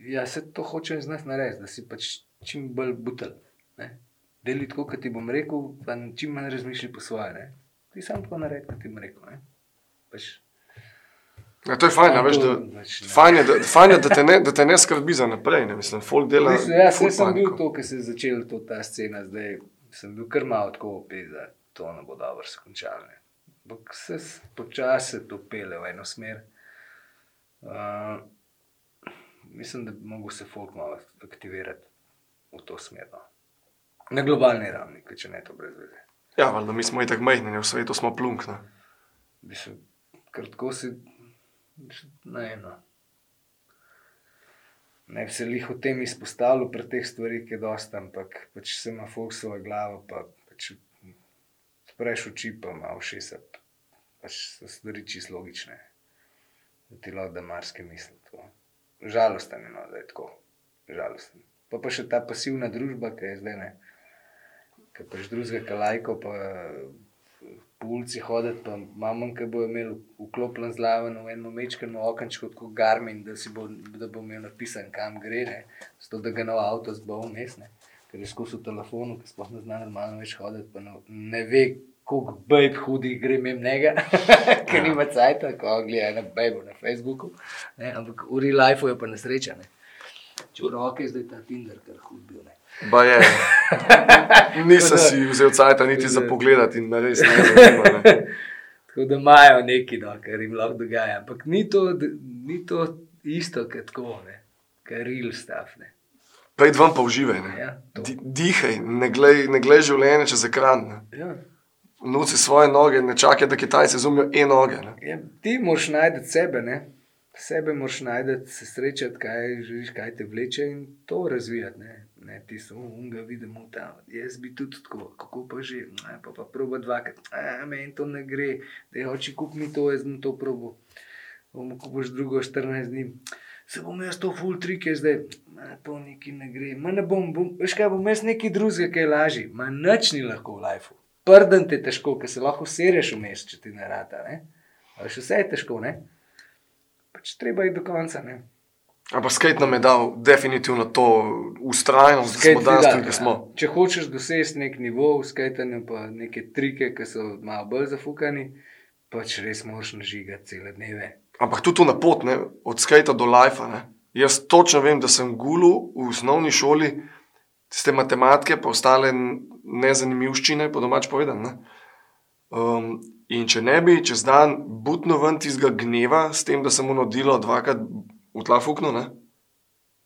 [SPEAKER 3] Ja, se to hoče iz nas narediti, da si pač čim bolj butel. ne. Deli tako, kot ti bom rekel, pa čim manj razmišljaj po svoje. Ne? Ti sam tako naredi, kot ti bom rekel. Ne? Pač,
[SPEAKER 1] Ja, to je fajn, veš, da, fajn, je, da, fajn je, da, te ne, da te ne skrbi za naprej. Ne? Mislim, folk dela.
[SPEAKER 3] Mislim, ja,
[SPEAKER 1] ful
[SPEAKER 3] sem bil
[SPEAKER 1] paniko.
[SPEAKER 3] to, ki se je začela to, ta scena, zdaj sem bil kar malo tako opet, da to ne bo dobro se končalo. Ampak se počasi to pele v eno smer. Uh, mislim, da bi mogel se folk malo aktivirati v to smer. No. Na globalni ravni, če ne to brez veze.
[SPEAKER 1] Ja, valjda, mi smo i tako majhni, v svetu smo plunk. Ne?
[SPEAKER 3] Mislim, ker tako si, ne vem. No. Ne bi se jih o tem izpostavil, pri teh stvarih je dosta, ampak pač se ima fokus svojo glavo, pa pač spreš oči, pa ima ušesa. Pač so stvari čisto logične. Da ti lahko da marsikaj misli. to. Žalosten je, no, da je tako. žalosten. Pa pa še ta pasivna družba, ki je zdaj ne. Ki pač drugega kalajko, pa po ulici hoditi, pa imamo, ki bo imel vklopljen zlaven v eno mečkano okenčko, kot Garmin, da, bo, da bo imel napisan, kam gre, ne. Zato, da ga nov avto zbo vmes, ne. Ker je skozi telefonu, ki sploh ne zna normalno več hoditi, pa no, ne ve, koliko bejb hudi gre mem njega, [laughs] ker nima cajta, ko gleda ena bejbo na Facebooku, ne. Ampak v real lifeu je pa nesreča, ne. Če v roke je zdaj ta Tinder, kar hud bil, ne.
[SPEAKER 1] Ba je. [laughs] Nisem si vzel cajt niti za [laughs] pogled in res ne. Ne.
[SPEAKER 3] Tako da imajo nekaj, no, kar jim lahko dogaja. Ampak ni to, ni to isto, kot tako, ne. kar real stuff. Ne.
[SPEAKER 1] Pejdi ven pa uživaj. Ne.
[SPEAKER 3] Ja.
[SPEAKER 1] Di, dihaj, ne glej, ne glej življenje čez ekran. Ne.
[SPEAKER 3] Ja.
[SPEAKER 1] Nuci svoje noge, ne čakaj, da Kitajci zumijo e noge. Ne.
[SPEAKER 3] Ja, ti moraš najti sebe, ne? sebe moraš najti, se srečati, kaj želiš, kaj te vleče in to razvijati. Ne, ne ti samo unga vidimo tam. Jaz bi tudi tako, kako pa že, ne, pa pa proba dvakrat, a meni to ne gre, da je hoči kup mi to, jaz bom to probo. Bomo kupaš drugo 14 dni. Se bom jaz to full trike zdaj, ma, to neki ne gre. Ma ne bom, bom veš kaj, bom jaz neki drugega, ki je lažji. Ma nič ni lahko v lifeu. Prden te je težko, ker se lahko sereš vmes, če ti ne rata. Ne? A veš, vse je težko, ne? Pač treba iti do konca, ne?
[SPEAKER 1] Ampak skate nam je dal definitivno to ustrajnost,
[SPEAKER 3] Skate
[SPEAKER 1] smo danes
[SPEAKER 3] da,
[SPEAKER 1] tukaj,
[SPEAKER 3] ja.
[SPEAKER 1] ki smo.
[SPEAKER 3] Če hočeš doseči nek nivo v skajtanju, pa neke trike, ki so malo bolj zafukani, pač res moraš nažigati cele dneve.
[SPEAKER 1] Ampak tudi tu na pot, ne, od skate do. Ne. Jaz točno vem, da sem gulu v osnovni šoli, tiste matematike, pa ostale nezanimivščine, po domač povedano. Um, in če ne bi čez dan butno ven tistega gneva, s tem, da sem mu nudilo dvakrat v tla fuknil, ne,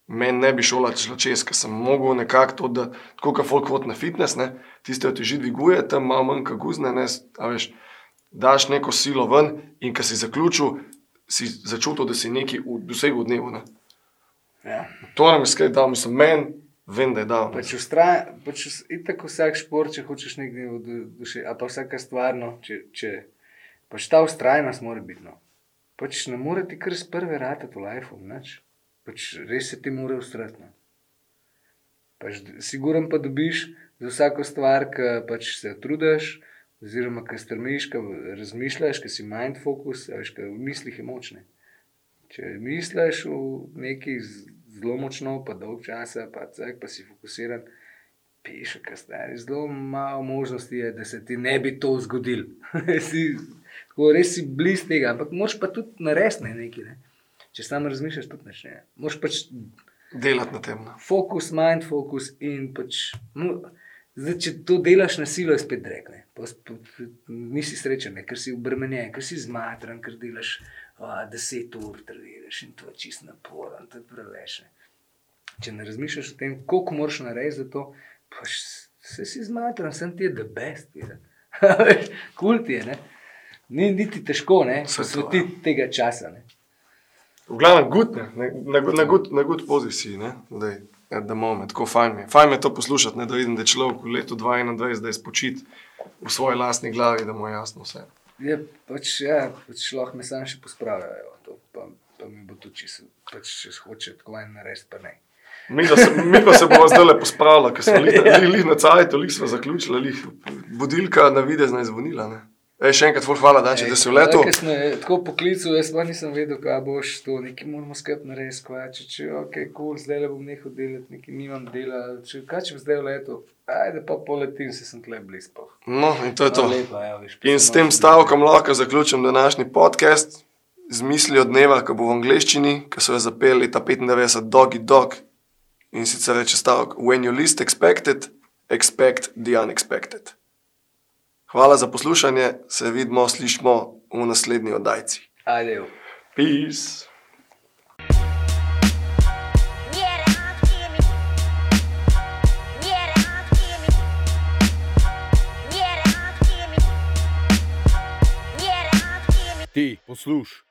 [SPEAKER 1] meni ne bi šola šla čez, ker sem mogel nekako to, da tako kot folk hod na fitness, ne, tiste teži dviguje, tam malo manj kot guzne, ne, a veš, daš neko silo ven in ko si zaključil, si začutil, da si nekaj v- dosegel v dnevu. Ne.
[SPEAKER 3] Ja.
[SPEAKER 1] To nam je skaj dal, mislim, meni, vem, da je dal.
[SPEAKER 3] Pač ustraj, pač itak vsak šport, če hočeš nekaj v du- duši, a pa vsaka stvar, no, če, če pač ta ustrajnost mora biti. No. Pač ne more ti kar z prve rate v lifeu, nič. Pač res se ti mora ustrajati. No. Pač, siguren pa dobiš za vsako stvar, ki pač se trudiš, oziroma ki strmiš, ki razmišljaš, ki si mind focus, veš, ki v mislih je močne. Če misliš v nekaj z- zelo močno, pa dolg časa, pa, cek, pa si fokusiran, piše, kaj stari. Zelo malo možnosti je, da se ti ne bi to zgodilo. [laughs] tako, res si blizu tega, ampak moš pa tudi narediti ne, nekaj. Ne. Če sam razmišljaš, tudi neš ne. Moš pač
[SPEAKER 1] Delati na tem. Ne.
[SPEAKER 3] fokus, mind focus in pač. Mu, Zdaj, če to delaš na silo, je spet rekne. Nisi srečen, ne, ker si obremenjen, ker si zmatran, ker delaš a, deset ur, treniraš in to je čist naporen, to je preveč. Ne. Če ne razmišljaš o tem, koliko moraš narediti za to, pa s- se si zmatran, sem ti je the best. [laughs] Kul ti je, ne. Ni niti težko, ne, posvetiti tega časa. Ne.
[SPEAKER 1] V glavnem, good, ne, na, na, good, na good poziciji, ne, zdaj, at the moment, tako fajn mi je. Fajn mi je to poslušati, ne, da vidim, da je človek v letu 2021, da je spočit v svoji lastni glavi, da mu je jasno vse.
[SPEAKER 3] Je pač, ja, pač lahko me sam še pospravljajo, to pa, pa mi bo to čisto, pač če hoče tako en narediti, pa ne.
[SPEAKER 1] Mi, da se, mi pa se bomo zdaj le pospravili, ker smo [laughs] lih, lih, lih na cajtu, lih smo zaključili, lih budilka na videzna je zvonila. Ne. Ej, še enkrat, hvala, Danče, da si v letu.
[SPEAKER 3] Ker sem tako poklical, jaz pa nisem vedel, kaj boš to, nekaj moramo skupaj narediti, kaj če, če ok, cool, zdaj le bom nehal delati, nekaj nimam dela, če, kaj če bom zdaj v letu, ajde pa poletim, se sem tle blizu.
[SPEAKER 1] No, in to je to.
[SPEAKER 3] No, lepa, ja, veš,
[SPEAKER 1] In s tem stavkom lahko zaključim današnji podcast z mislijo dneva, ki bo v angleščini, ki so jo zapeli ta 95 Doggy Dog. In sicer reče stavek: When you least expect it, expect the unexpected. Hvala za poslušanje, se vidimo, slišmo v naslednji oddajci.
[SPEAKER 3] Ajde, jo.
[SPEAKER 1] Peace.
[SPEAKER 4] Ti, posluš,